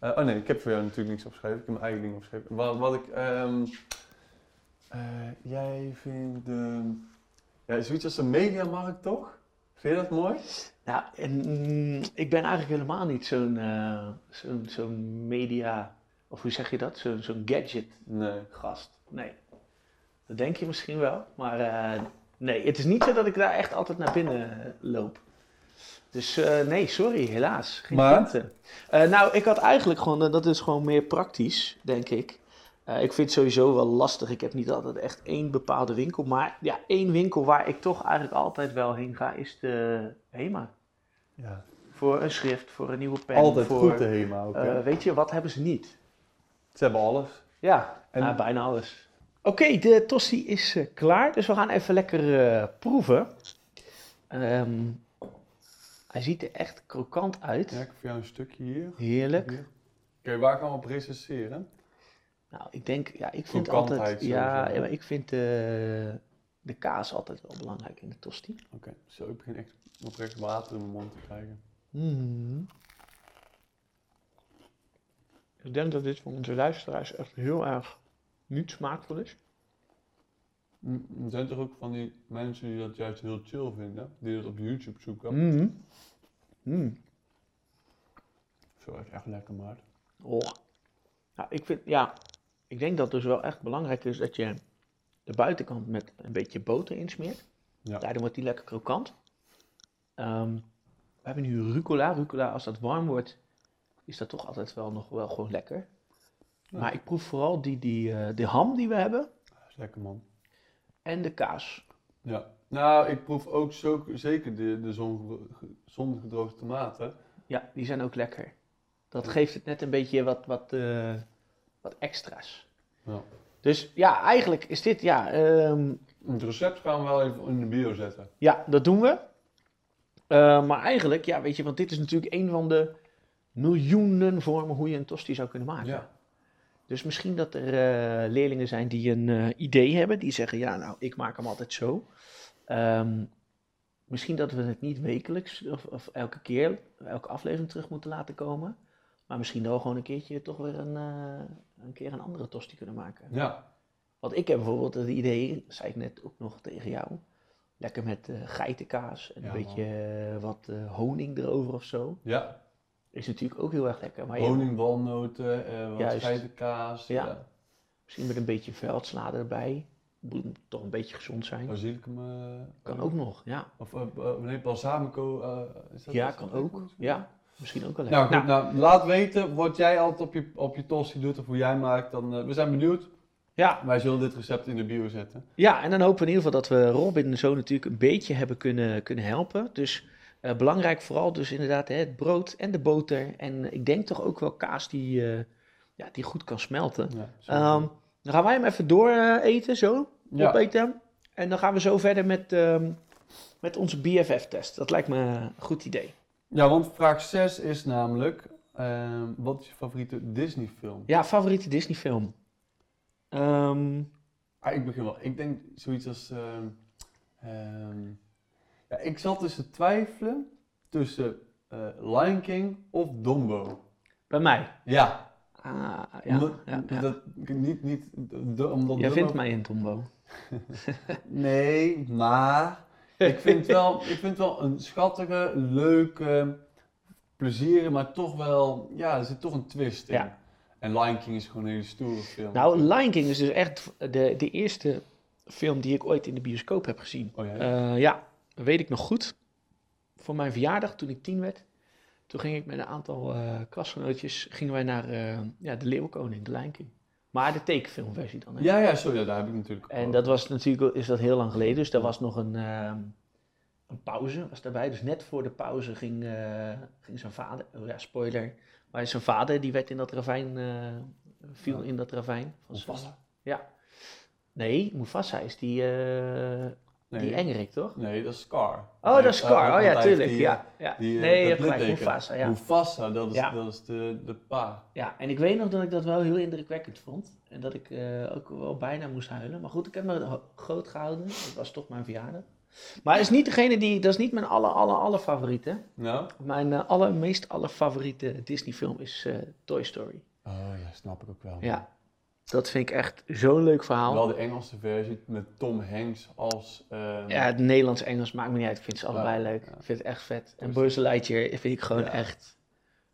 Eh, oh nee, ik heb voor jou natuurlijk niks opgeschreven. Ik heb mijn eigen ding opgeschreven. Wat, wat ik, ehm, eh, jij vindt de, ja, zoiets als de mediamarkt toch? Vind je dat mooi? Nou, en, mm, ik ben eigenlijk helemaal niet zo'n eh, zo'n zo'n media, of hoe zeg je dat? Zo'n zo'n gadget Nee. gast. Nee. Dat denk je misschien wel, maar nee. Het is niet zo dat ik daar echt altijd naar binnen loop. Dus eh, nee, sorry, helaas. Geen Maar? punten. Eh, nou, ik had eigenlijk gewoon, eh, dat is gewoon meer praktisch, denk ik. Ik vind het sowieso wel lastig. Ik heb niet altijd echt één bepaalde winkel. Maar ja, één winkel waar ik toch eigenlijk altijd wel heen ga, is de HEMA. Ja. Voor een schrift, voor een nieuwe pen. Altijd voor, goed de HEMA ook. hè? weet je, wat hebben ze niet? Ze hebben alles. Ja, En- ja, bijna alles. Oké, de tosti is klaar, dus we gaan even lekker proeven. Ehm, hij ziet er echt krokant uit. Ja, ik heb voor jou een stukje hier. Heerlijk. Oké, waar gaan we op recenseren? Nou, ik denk, ja, ik vind altijd, ja, sowieso. ja, maar ik vind de, de kaas altijd wel belangrijk in de tosti. Oké, zo, ik begin echt oprecht water in mijn mond te krijgen. Mhm. Ik denk dat dit voor onze luisteraars echt heel erg niet smaakvol is. Er zijn toch ook van die mensen die dat juist heel chill vinden, die dat op YouTube zoeken. Mm. Zo is echt lekker, maat. Oh. Nou, ik vind, ja, ik denk dat dus wel echt belangrijk is dat je de buitenkant met een beetje boter insmeert. Ja. Daardoor wordt die lekker krokant. Ehm, we hebben nu rucola. Rucola, als dat warm wordt, is dat toch altijd wel nog wel gewoon lekker. Ja. Maar ik proef vooral die, die, eh, de ham die we hebben Dat is lekker, man. En de kaas. Ja. Nou, ik proef ook zo, zeker de, de zon, zongedroogde tomaten. Ja, die zijn ook lekker. Dat geeft het net een beetje wat, wat, eh, wat extra's. Ja. Dus ja, eigenlijk is dit, ja, ehm, Het recept gaan we wel even in de bio zetten. Ja, dat doen we. Eh, maar eigenlijk, ja, weet je, want dit is natuurlijk een van de miljoenen vormen hoe je een tosti zou kunnen maken. Ja. Dus misschien dat er eh, leerlingen zijn die een eh, idee hebben, die zeggen, ja, nou, ik maak hem altijd zo. Ehm, misschien dat we het niet wekelijks of, of elke keer, elke aflevering terug moeten laten komen. Maar misschien wel gewoon een keertje toch weer een, eh, een keer een andere tosti kunnen maken. Ja. Want ik heb bijvoorbeeld het idee, zei ik net ook nog tegen jou, lekker met geitenkaas en Ja, een beetje wat honing erover of zo. Ja. Is natuurlijk ook heel erg lekker. Maar Honing, walnoten, eh wat geitenkaas. Ja. Ja. misschien met een beetje veldslade erbij. Moet toch een beetje gezond zijn. Basilicum. eh, Kan ook nog, ja. Of uh, nee, balsamico. eh, is dat Ja, kan ook. Ja. misschien ook wel lekker. Nou goed, nou, laat weten wat jij altijd op je, op je tosti doet of hoe jij maakt. Dan, eh, we zijn benieuwd. ja, Wij zullen dit recept in de bio zetten. Ja, en dan hopen we in ieder geval dat we Robin zo natuurlijk een beetje hebben kunnen, kunnen helpen. Dus eh, belangrijk vooral dus inderdaad hè, het brood en de boter. En ik denk toch ook wel kaas die, eh, ja, die goed kan smelten. Ja. Ehm, dan gaan wij hem even door eh, eten, zo. Ja. Opeten. En dan gaan we zo verder met, ehm, met onze BFF-test. Dat lijkt me een goed idee. ja, want vraag 6 is namelijk, ehm, wat is je favoriete Disney film? Ja, favoriete Disney-film? Ah, ik begin wel. Ik denk zoiets als, ja, ik zat tussen twijfelen tussen eh, Lion King of Dumbo. bij mij. Ja, Ah, ja, Omdat- ja, ja. Dat, niet, niet, de, omdat Jij Dumbo- vindt mij in Tombo. Nee, maar ik vind, wel, ik vind wel een schattige, leuke, plezierige, maar toch wel, ja, er zit toch een twist in. Ja. En Lion King is gewoon een hele stoere film. Nou, Lion King is dus echt de, de eerste film die ik ooit in de bioscoop heb gezien. Oh ja? Eh, ja, dat weet ik nog goed. Voor mijn verjaardag, toen ik tien werd, toen ging ik met een aantal eh klasgenootjes gingen wij naar eh, ja, de Leeuwenkoning, de Lion King. Maar de tekenfilmversie dan. Hè? ja, ja, sorry, daar heb ik natuurlijk En over. dat was natuurlijk, is dat heel lang geleden, dus daar was nog een, ehm, een pauze was daarbij. Dus net voor de pauze ging, eh, ging zijn vader, oh ja, spoiler, maar zijn vader die werd in dat ravijn, eh, viel Ja. in dat ravijn. Van Mufasa? Ja. Nee, Mufasa is die, eh Nee, die Engerik, toch? nee, dat is Scar. Oh, dat is Scar. Oh ja, tuurlijk. Die, ja, ja. die, eh, nee, je dat hebt gelijk. Mufasa, ja. Mufasa, dat is, Ja. dat is de, de pa. ja. En ik weet nog dat ik dat wel heel indrukwekkend vond. En dat ik eh, ook wel bijna moest huilen. Maar goed, ik heb me groot gehouden. Het was toch mijn verjaardag. Maar is niet degene die... Dat is niet mijn aller, aller, aller favoriete. Nou? Mijn eh, allermeest allerfavoriete Disney film is eh, Toy Story. Oh ja, snap ik ook wel. Ja. Dat vind ik echt zo'n leuk verhaal. Wel de Engelse versie met Tom Hanks als... ehm, Ja, het Nederlands-Engels maakt me niet uit. Ik vind ze Ja, allebei leuk. ja. Ik vind het echt vet. En Buzz Lightyear vind ik gewoon Ja. echt...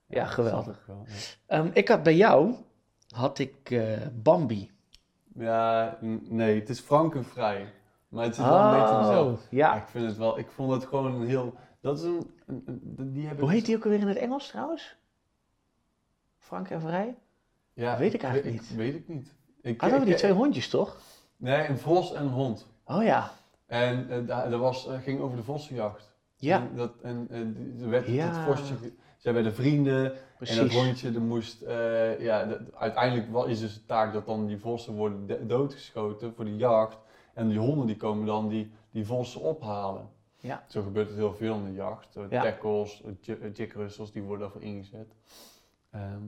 Ja, geweldig. wel. Ehm, ik had bij jou... Had ik eh, Bambi. Ja, nee, het is frankenvrij. Maar het is wel een beetje dezelfde. Ja, ja. ik vind het wel, ik vond het gewoon een heel, dat is een, een- een- die heb Hoe ik- heet die ook alweer in het Engels trouwens? Frank en Vrij? Ja, Dat weet ik eigenlijk niet. weet ik niet. Ik, Hadden we die twee hondjes toch? Nee, een vos en een hond. Oh ja. En eh, daar dat was, eh, ging over de vossenjacht. Ja, En, dat, en eh, er werd het, Ja. het vosje, zij werden vrienden. En dat hondje, er moest, eh, ja, dat- uiteindelijk wa- is dus de taak dat dan die vossen worden de- doodgeschoten voor de jacht. En die honden die komen dan die, die vossen ophalen. Ja. Zo gebeurt het heel veel in de jacht. Eh, Ja. Tackles, eh, J- eh, Russells, die worden daarvoor ingezet. Ehm,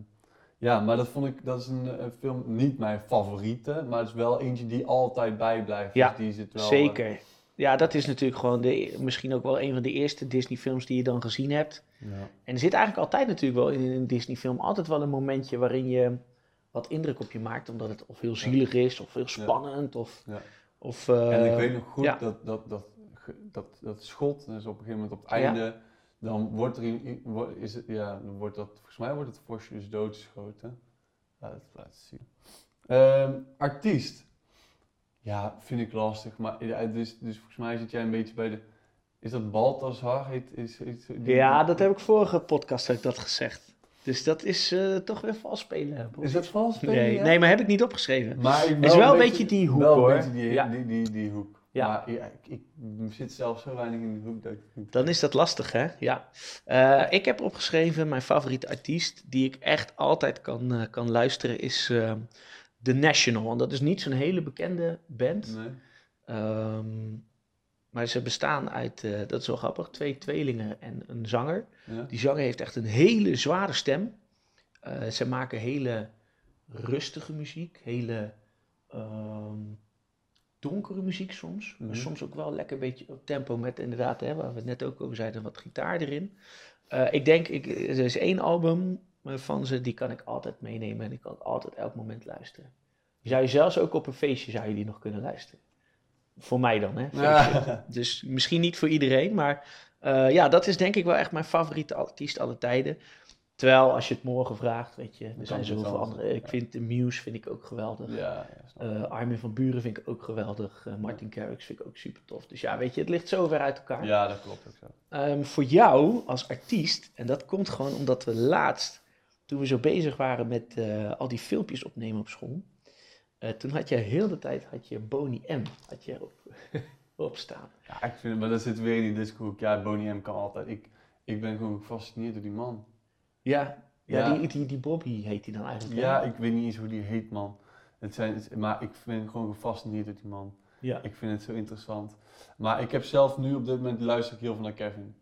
ja, maar dat vond ik, dat is een, eh, film, niet mijn favoriete, maar het is wel eentje die altijd bijblijft. Ja, dus die zit wel, eh, Zeker. Ja, dat is natuurlijk gewoon de, misschien ook wel een van de eerste Disney-films die je dan gezien hebt. ja. En er zit eigenlijk altijd natuurlijk wel in een Disney-film altijd wel een momentje waarin je wat indruk op je maakt, omdat het of heel zielig is, of heel spannend, of... Ja. of eh, En ik weet nog goed dat, dat, dat, dat, dat schot, dus op een gegeven moment op het einde, dan wordt er in, is het, ja, dan wordt dat, volgens mij wordt het vosje dus doodgeschoten. Laat het laten zien. Ehm, artiest. Ja, vind ik lastig, maar ja, dus, dus volgens mij zit jij een beetje bij de, is dat Balthazar? Heet, is, is, die- Ja, dat heb ik vorige podcast heb ik dat gezegd. Dus dat is eh, toch weer vals spelen. Is dat vals? Nee, ja? nee, maar heb ik niet opgeschreven. Maar ik is wel een beetje die hoek, wel een beetje die, Ja. die, die, die hoek. Ja. Maar ja, ik, ik zit zelf zo weinig in die hoek dat ik Dan is dat lastig, hè? Ja. Eh, ik heb opgeschreven, mijn favoriete artiest, die ik echt altijd kan, eh, kan luisteren, is eh, The National. En dat is niet zo'n hele bekende band. Nee. Ehm, maar ze bestaan uit, dat is wel grappig, twee tweelingen en een zanger. Ja? Die zanger heeft echt een hele zware stem. Ze maken hele rustige muziek, hele ehm, donkere muziek soms. Maar Mhm. soms ook wel lekker een beetje op tempo met inderdaad, hè, waar we het net ook over zeiden, wat gitaar erin. Eh, ik denk, ik, er is één album eh, van ze, die kan ik altijd meenemen en ik kan altijd elk moment luisteren. Zou je zelfs ook op een feestje zou je die nog kunnen luisteren. Voor mij dan, hè. Ja. Dus misschien niet voor iedereen, maar eh, ja, dat is denk ik wel echt mijn favoriete artiest alle tijden. Terwijl als je het morgen vraagt, weet je, er zijn zoveel andere. Ik vind de Muse vind ik ook geweldig. Ja. Eh, Armin van Buren vind ik ook geweldig. Eh, Martin Garrix vind ik ook super tof. Dus ja, weet je, het ligt zo ver uit elkaar. ja, dat klopt ook zo. Ehm, voor jou als artiest, en dat komt gewoon omdat we laatst, toen we zo bezig waren met eh, al die filmpjes opnemen op school, toen had je heel de tijd had je Boney M had je op, op staan. Ja, ik vind, maar dat zit weer in die discohoek. Ja, Boney M kan altijd. Ik, ik ben gewoon gefascineerd door die man. Ja, ja, Ja. Die, die, die Bobby heet hij dan eigenlijk. hè? Ja, ik weet niet eens hoe die heet, man. Het zijn, maar ik ben gewoon gefascineerd door die man. ja. Ik vind het zo interessant. Maar ik heb zelf nu op dit moment luister ik heel veel naar Kevin.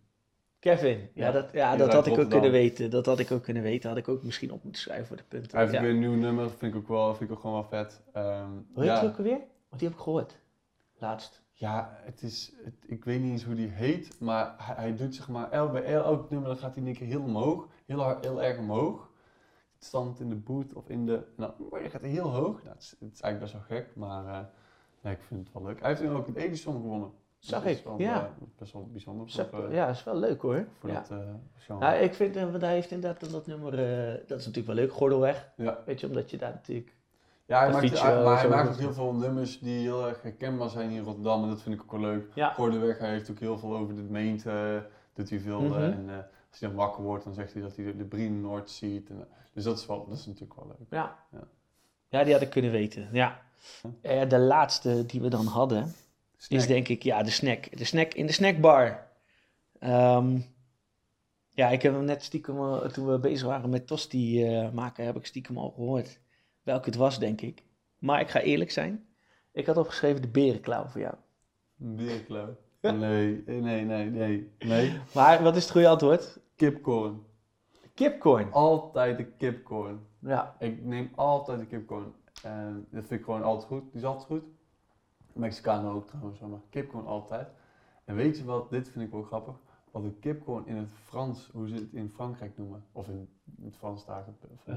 Kevin, ja, Ja, dat, ja, dat had ik ook kunnen weten. Dat had ik ook kunnen weten. Had ik ook misschien op moeten schrijven voor de punten. Hij heeft ja. weer een nieuw nummer, vind ik ook wel, vind ik ook gewoon wel vet. Ehm, Hoe heet ja, die ook alweer? Want die heb ik gehoord. Laatst. ja, het is, het, ik weet niet eens hoe die heet, maar hij, hij doet zeg maar, el, bij el- elk nummer dan gaat hij in één keer heel omhoog, heel, hard, heel erg omhoog. Het stand in de boot of in de, nou, dan gaat heel hoog. Nou, het, is, het is eigenlijk best wel gek, maar eh, nee, ik vind het wel leuk. Hij heeft ook een Edison gewonnen. Zag ik, wel, ja. eh, best wel bijzonder eh, ja, dat is wel leuk hoor. voor ja. dat genre. Nou, ik vind, want hij heeft inderdaad dat nummer, dat is natuurlijk wel leuk, Gordelweg. ja. Weet je, omdat je daar natuurlijk... Ja, hij maakt, feature hij- maar hij zo maakt ook heel veel nummers die heel erg herkenbaar zijn hier in Rotterdam. En dat vind ik ook wel leuk. Ja. Gordeweg, hij heeft ook heel veel over de gemeente. Doet hij veel. Mhm. en als hij dan wakker wordt, dan zegt hij dat hij de, de Brien Noord ziet. En, eh, dus dat is, wel, dat is natuurlijk wel leuk. Ja. Ja. ja, die had ik kunnen weten, ja. Eh, de laatste die we dan hadden, Snack. is denk ik, ja, de snack. De snack in de snackbar. Ehm, ja, ik heb hem net stiekem, eh, toen we bezig waren met tosti eh, maken, heb ik stiekem al gehoord welke het was, denk ik. Maar ik ga eerlijk zijn, ik had opgeschreven de berenklauw voor jou. Berenklauw. Nee, nee, nee, nee, nee. Maar wat is het goede antwoord? Kipcorn. Kipcorn. Altijd de kipcorn. Ja, Ik neem altijd de kipcorn. En dat vind ik gewoon altijd goed. Die is altijd goed. Mexicanen ook trouwens, maar kipcorn altijd. En weet je wat, dit vind ik wel grappig. Wat een kipcorn in het Frans, hoe ze het in Frankrijk noemen. Of in het Frans daar. Eh,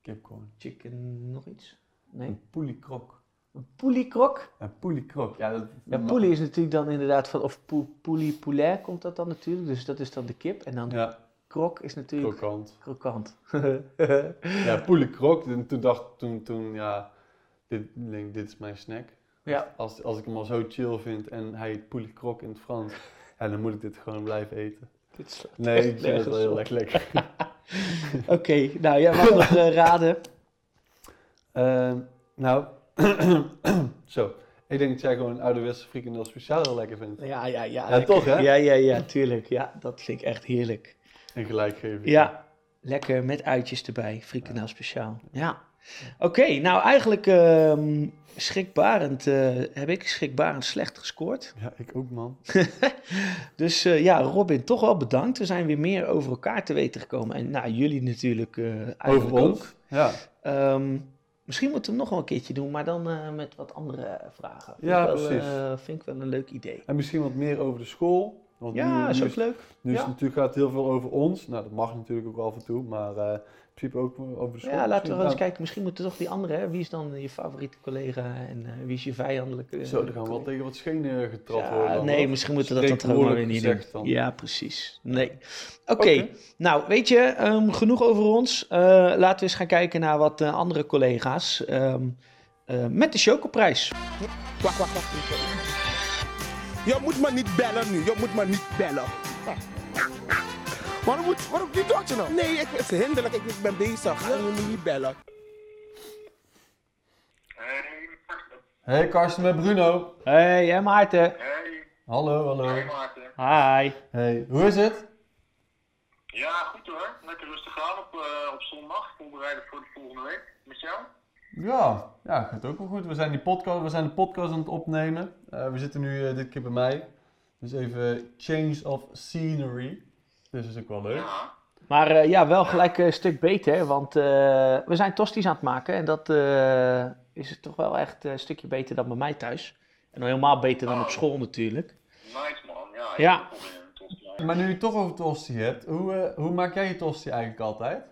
kipcorn. chicken nog iets? Nee. Een poulie croque. Een poulie-krok? Een poulie croque. Ja, dat, Ja, poulie is natuurlijk dan inderdaad van, of pou- poulie poulet komt dat dan natuurlijk, dus dat is dan de kip. En dan Ja, krok is natuurlijk krokant. krokant. Ja. En toen dacht toen, toen ja, dit, ik denk, dit is mijn snack. ja, Als, als ik hem al zo chill vind en hij heet poulie croque in het Frans, ja, dan moet ik dit gewoon blijven eten. dit is Nee, ik vind het wel heel erg lekker. Oké, nou jij mag nog eh, raden. Ehm, nou, zo. Ik denk dat jij gewoon een ouderwetse frikandel speciaal lekker vindt. Ja, ja, ja. Ja, lekker. toch, hè? Ja, ja, ja, tuurlijk. Ja, dat vind ik echt heerlijk. En gelijk geven. Ja, lekker met uitjes erbij, frikandel speciaal. Ja. Oké, nou eigenlijk ehm, schrikbarend eh, heb ik schrikbarend slecht gescoord. Ja, ik ook, man. Dus eh, ja, Robin, toch wel bedankt. We zijn weer meer over elkaar te weten gekomen. En nou, jullie natuurlijk eigenlijk Over ons. ook. Ja. Ehm, misschien moeten we hem nog wel een keertje doen, maar dan eh, met wat andere vragen. Ja, wel, precies. eh, vind ik wel een leuk idee. En misschien wat meer over de school. Want Ja, nu, is ook leuk. nu is het natuurlijk gaat het heel veel over ons. Nou, dat mag natuurlijk ook af en toe. Maar eh, principe ook over de school. Ja, laten we wel eens kijken. Misschien moeten toch die andere, hè? Wie is dan je favoriete collega en eh, wie is je vijandelijke? Zo, dan gaan we wel tegen wat schenen getrapt Ja, worden. dan, nee, hoor. misschien moeten we dat dan toch maar weer niet doen. Dan. Ja, precies. Nee. Oké, nou weet je, ehm, genoeg over ons. Eh, laten we eens gaan kijken naar wat eh, andere collega's ehm, eh, met de Chocoprijs. Wacht, wacht, wacht. Je moet me niet bellen nu. Je moet me niet bellen. Waarom moet... Waarom wie doet je nou? Nee, ik, het is hinderlijk. Ik ben bezig. Je moet me niet bellen. Hey, Karsten. Hey Karsten met Bruno. Hey, hè Maarten. Hey, Hallo, hallo. hey Maarten. Hi. Hey, hoe is het? Ja, goed hoor. Lekker rustig aan op, eh, op zondag. Voorbereiden voor de volgende week. Met jou? Ja, ja, gaat ook wel goed. We zijn, die podcast, we zijn de podcast aan het opnemen. Eh, we zitten nu eh, dit keer bij mij. Dus even change of scenery. Dus dat is ook wel leuk. Ja. Maar eh, ja, wel gelijk een stuk beter, want eh, we zijn tosties aan het maken. En dat eh, is toch wel echt een stukje beter dan bij mij thuis. En nog helemaal beter dan op school natuurlijk. Nice man. Ja. ik Ja. tosti. Maar nu je het toch over tosti hebt, hoe, eh, hoe maak jij je tosti eigenlijk altijd?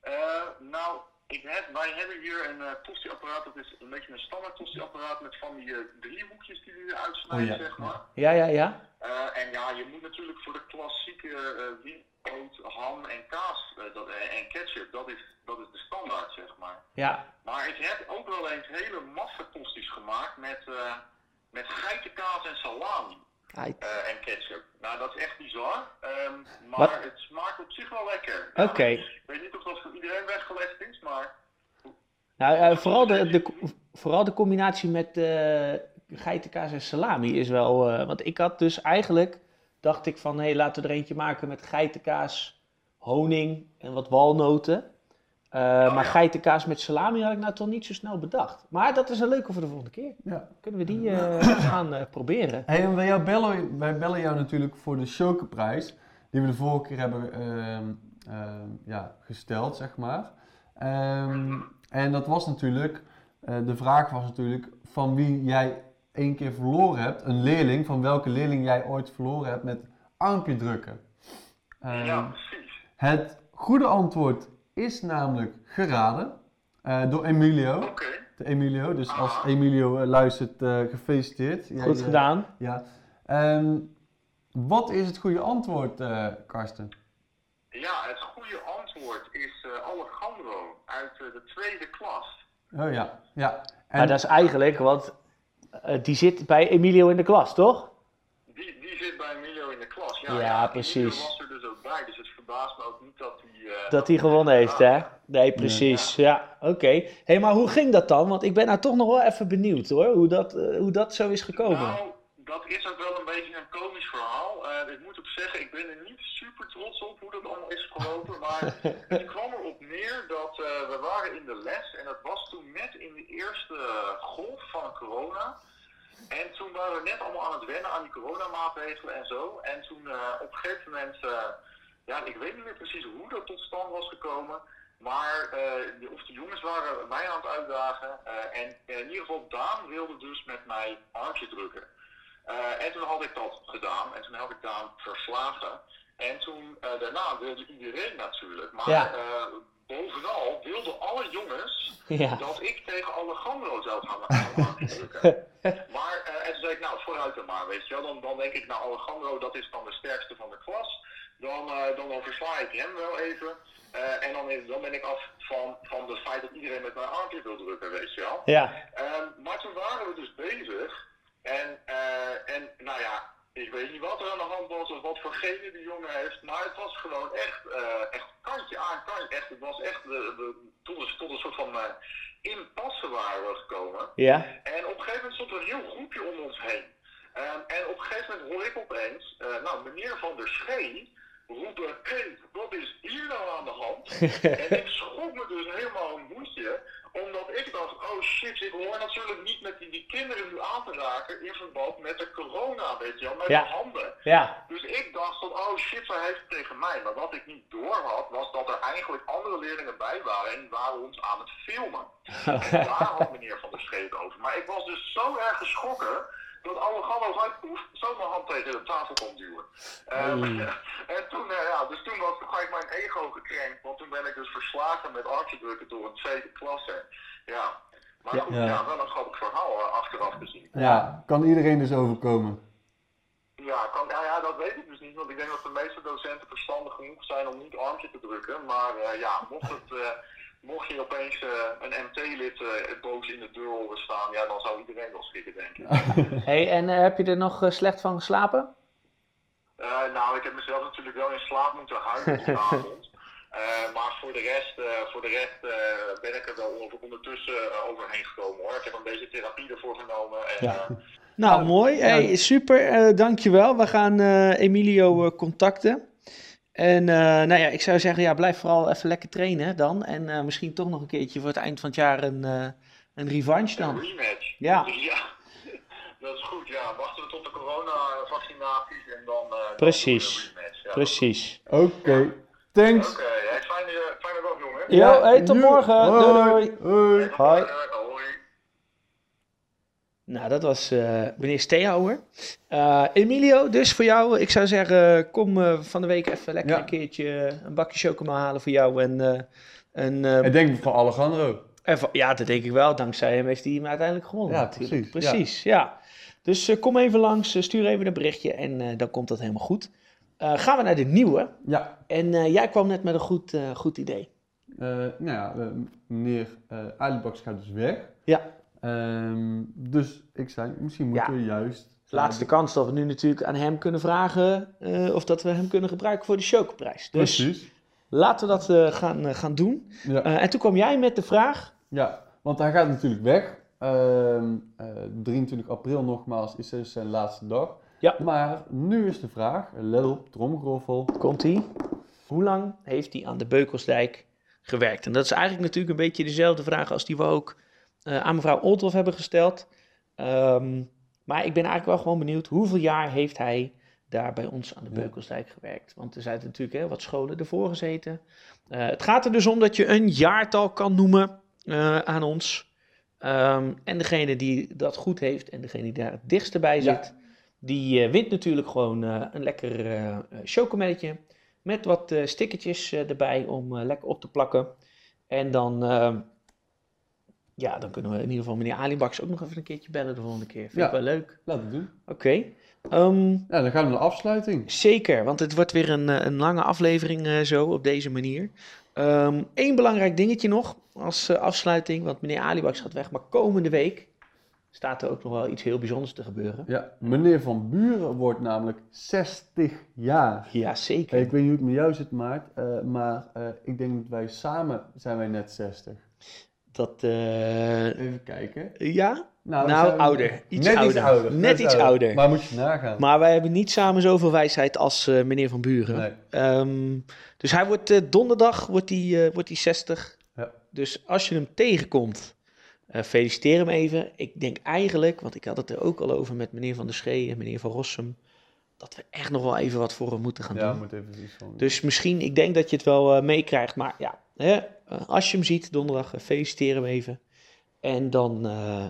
Eh, nou, ik heb, wij hebben hier een uh, tosti-apparaat. Dat is een beetje een standaard tosti-apparaat met van die eh, driehoekjes die je eruit snijdt, Oh ja, zeg maar. Ja, ja, ja. Eh, en ja, je moet natuurlijk voor de klassieke ik eh eh, wie, brood, ham en kaas eh, dat, eh, en ketchup, dat is, dat is de standaard, zeg maar. Ja, Maar ik heb ook wel eens hele massatosties gemaakt met, eh, met geitenkaas en salami eh, en ketchup. Nou, dat is echt bizar, ehm, maar Wat? het smaakt op zich wel lekker. Oké. Ik weet niet of dat voor iedereen weggelegd is, maar... Nou, eh, vooral, de, de, vooral de combinatie met eh geitenkaas en salami is wel... eh, want ik had dus eigenlijk, dacht ik van, hé, hey, laten we er eentje maken met geitenkaas, honing en wat walnoten. Eh, maar ja. geitenkaas met salami had ik nou toch niet zo snel bedacht. Maar dat is een leuke voor de volgende keer. Ja. Kunnen we die eh, gaan eh, proberen? Hey, en wij, jou bellen, wij bellen jou natuurlijk voor de Chokerprijs, die we de vorige keer hebben ehm, ehm, ja, gesteld, zeg maar. Ehm, en dat was natuurlijk, eh, de vraag was natuurlijk van wie jij één keer verloren hebt, een leerling, van welke leerling jij ooit verloren hebt met armpje drukken. Ja, precies. het goede antwoord is namelijk geraden eh, door Emilio. Oké. De Emilio, dus als Ah. Emilio eh, luistert, eh, gefeliciteerd. Jij, Goed gedaan. ja. Ehm, wat is het goede antwoord, eh, Karsten? Ja, het goede antwoord is eh Alejandro uit de tweede klas. Oh ja, ja. En, Maar dat is eigenlijk, want eh, die zit bij Emilio in de klas, toch? Die, die zit bij Emilio in de klas. Ja, Ja, ja precies. Emilio was er dus ook bij, dus het verbaast me ook niet dat Dat hij gewonnen heeft, hè? Nee, precies. Ja, oké. Hé, maar hoe ging dat dan? Want ik ben nou toch nog wel even benieuwd, hoor. Hoe dat, eh, hoe dat zo is gekomen. Nou, dat is ook wel een beetje een komisch verhaal. Eh, ik moet ook zeggen, ik ben er niet super trots op hoe dat allemaal is gelopen. Maar het kwam erop neer dat eh, we waren in de les en dat was toen net in de eerste golf van corona. En toen waren we net allemaal aan het wennen aan die coronamaatregelen en zo. En toen eh, op een gegeven moment, ja, ik weet niet meer precies hoe dat tot stand was gekomen. Maar eh, de- of de jongens waren mij aan het uitdagen. eh, en in ieder geval Daan wilde dus met mij armpje drukken. Eh, en toen had ik dat gedaan en toen heb ik Daan verslagen. En toen eh, daarna wilde iedereen natuurlijk. Maar Ja. eh, bovenal wilden alle jongens Ja. dat ik tegen Alejandro zou gaan armpje drukken. Maar, eh, en toen zei ik, nou, vooruit dan maar, weet je wel. Dan, dan denk ik, nou, Alejandro, dat is dan de sterkste van de klas. Dan, eh, dan, dan versla ik hem wel even. Eh, en dan, is- dan ben ik af van, van het feit dat iedereen met mijn armpje wil drukken, weet je wel. Ja. Ehm, maar toen waren we dus bezig. En, eh, en nou ja, ik weet niet wat er aan de hand was of wat voor genen die jongen heeft. Maar het was gewoon echt, echt kantje aan kantje. Echt, het was echt de, de, tot, een, tot een soort van impasse waren we gekomen. Ja. En op een gegeven moment stond er een heel groepje om ons heen. Ehm, en op een gegeven moment hoor ik opeens, nou, meneer Van der Schee roepen, hé, wat is hier nou aan de hand? en ik schrok me dus helemaal een moedje, omdat ik dacht, oh shit, ik hoor natuurlijk niet met die, die kinderen nu aan te raken in verband met de corona, weet je wel, met Ja. de handen. Ja. Dus ik dacht van, oh shit, zij heeft het tegen mij. Maar wat ik niet door had, was dat er eigenlijk andere leerlingen bij waren en die waren ons aan het filmen. En daar had meneer Van der Scheet over. Maar ik was dus zo erg geschrokken dat zei, poef, zo mijn hand tegen de tafel kon duwen. Ehm, en toen, eh, ja, dus toen was gelijk mijn ego gekrenkt, want toen ben ik dus verslagen met armpje drukken door een tweede klasse. Ja, maar Ja. goed, Ja. ja. wel een grappig verhaal eh, achteraf gezien. Ja, kan iedereen dus overkomen. Ja, kan, ja, ja, dat weet ik dus niet, want ik denk dat de meeste docenten verstandig genoeg zijn om niet armpje te drukken. Maar eh, ja, mocht, het, eh, mocht je opeens eh, een MT-lid eh, boos in de deur horen staan, ja, dan zou iedereen wel schrikken, denk ik. hey, en eh, heb je er nog slecht van geslapen? Eh, nou, ik heb mezelf natuurlijk wel in slaap moeten huilen die avond. Eh, maar voor de rest, eh, voor de rest eh, ben ik er wel over- ondertussen overheen gekomen hoor. Ik heb een beetje therapie ervoor genomen. En, Ja. Nou, mooi. Hey, super. eh dankjewel. We gaan eh, Emilio eh, contacten. En eh, nou ja, ik zou zeggen, ja, blijf vooral even lekker trainen dan. En eh, misschien toch nog een keertje voor het eind van het jaar een, eh, een revanche een dan. rematch. Ja. ja. Dat is goed, ja. Wachten we tot de corona-vaccinaties en dan. eh, dan Precies. een rematch. Ja. Precies. Oké, thanks. Oké, hey, fijne, fijne dag, jongen. Ja, hey, tot morgen. Hoi. Doei, doei. Hoi. Hoi. Nou, dat was eh, meneer Steehouwer. Eh, Emilio, dus voor jou, ik zou zeggen, kom eh, van de week even lekker Ja. een keertje een bakje chocomel halen voor jou. En, en, Ik denk van Alejandro. en van- ja, dat denk ik wel. Dankzij hem heeft hij hem uiteindelijk gewonnen. Ja, natuurlijk. precies, Precies, ja. Dus kom even langs, stuur even een berichtje en dan komt dat helemaal goed. Gaan we naar de nieuwe. Ja, En jij kwam net met een goed, goed idee. nou ja, meneer Alibax gaat dus weg. Ja. Ehm, dus ik zei, misschien moeten Ja. we juist... Laatste kans dat we nu natuurlijk aan hem kunnen vragen eh, of dat we hem kunnen gebruiken voor de Chocoprijs. Dus Precies. laten we dat eh, gaan, eh, gaan doen. Ja. Eh, en toen kwam jij met de vraag. Ja, want hij gaat natuurlijk weg. Ehm, eh, 23 april nogmaals is dus zijn laatste dag. Ja. Maar nu is de vraag, let op, tromgeroffel. Komt hij? Hoe lang heeft hij aan de Beukelsdijk gewerkt? En dat is eigenlijk natuurlijk een beetje dezelfde vraag als die we ook eh, aan mevrouw Olthoff hebben gesteld. Ehm, maar ik ben eigenlijk wel gewoon benieuwd, hoeveel jaar heeft hij daar bij ons aan de. Beukelsdijk gewerkt? Want er zijn natuurlijk hè, wat scholen ervoor gezeten. Eh, het gaat er dus om dat je een jaartal kan noemen eh, aan ons. Ehm, en degene die dat goed heeft en degene die daar het dichtste bij Ja. zit, die eh, wint natuurlijk gewoon eh, een lekker eh chocomelletje. Met wat eh stickertjes eh, erbij om eh, lekker op te plakken. En dan, ehm, ja, dan kunnen we in ieder geval meneer Alibaks ook nog even een keertje bellen de volgende keer. Vind Ja. ik wel leuk. Laten we doen. Oké. Ehm, Ja, dan gaan we naar de afsluiting. zeker, want het wordt weer een, eh, een lange aflevering eh, zo op deze manier. Eén belangrijk dingetje nog als eh, afsluiting, want meneer Alibaks gaat weg, maar komende week staat er ook nog wel iets heel bijzonders te gebeuren. Ja, meneer Van Buren wordt namelijk 60 jaar. Ja, zeker. Ik weet niet hoe het met jou zit, Maart, maar ik denk dat wij samen zijn wij net 60. Dat, eh, Even kijken. ja, Nou, Nou, ouder. Iets net ouder. Iets ouder. Net iets ouder. Maar moet je nagaan. maar wij hebben niet samen zoveel wijsheid als eh, meneer Van Buren. Nee. Ehm, dus hij wordt eh, donderdag wordt hij, wordt hij 60. Ja. Dus als je hem tegenkomt, feliciteer hem even. Ik denk eigenlijk, want ik had het er ook al over met meneer Van der Schee en meneer Van Rossum, dat we echt nog wel even wat voor hem moeten gaan Ja, doen. moet even iets van. Dus misschien, ik denk dat je het wel meekrijgt. Maar ja, hè, als je hem ziet donderdag, eh, feliciteer hem even. En dan, eh,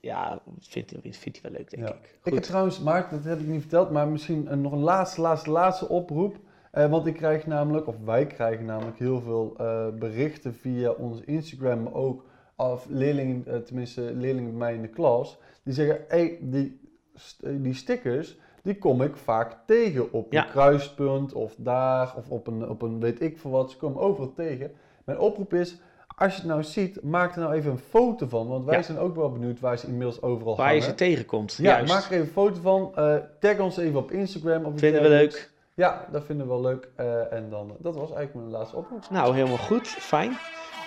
ja, vindt, vindt hij wel leuk, denk Ja. ik. Ik heb Goed. trouwens, Maart, dat heb ik niet verteld, maar misschien een, nog een laatste, laatste, laatste oproep. Eh, want ik krijg namelijk, of wij krijgen namelijk heel veel eh, berichten via ons Instagram, maar ook of leerlingen, eh, tenminste leerlingen bij mij in de klas, die zeggen, hey, die, st- eh, die stickers, die kom ik vaak tegen op Ja. een kruispunt of daar, of op een, op een weet ik veel wat, ze komen overal tegen. Mijn oproep is, als je het nou ziet, maak er nou even een foto van, want wij Ja. zijn ook wel benieuwd waar ze inmiddels overal Waar je hangen. ze tegenkomt. Ja, Juist. maak er even een foto van. eh, tag ons even op Instagram. Iets Vinden we leuk. Ja, dat vinden we wel leuk. Eh, en dan, dat was eigenlijk mijn laatste oproep. Nou, helemaal goed. Fijn.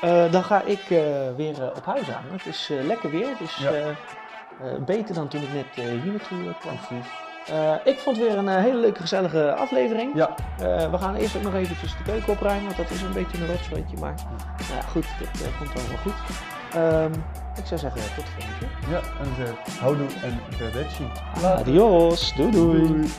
Eh, dan ga ik eh, weer eh, op huis aan. Het is eh, lekker weer, dus Ja. eh, eh, beter dan toen ik net eh, hier naartoe eh, kwam. Eh, ik vond weer een eh, hele leuke, gezellige aflevering. Ja, Eh, we gaan eerst ook nog eventjes de keuken opruimen, want dat is een beetje een rotzooitje. Maar nou ja, goed, dat komt allemaal goed. Ehm, ik zou zeggen, tot de volgende keer. ja. En houdoe en verwetsie. Adios. doei. doei. Doei.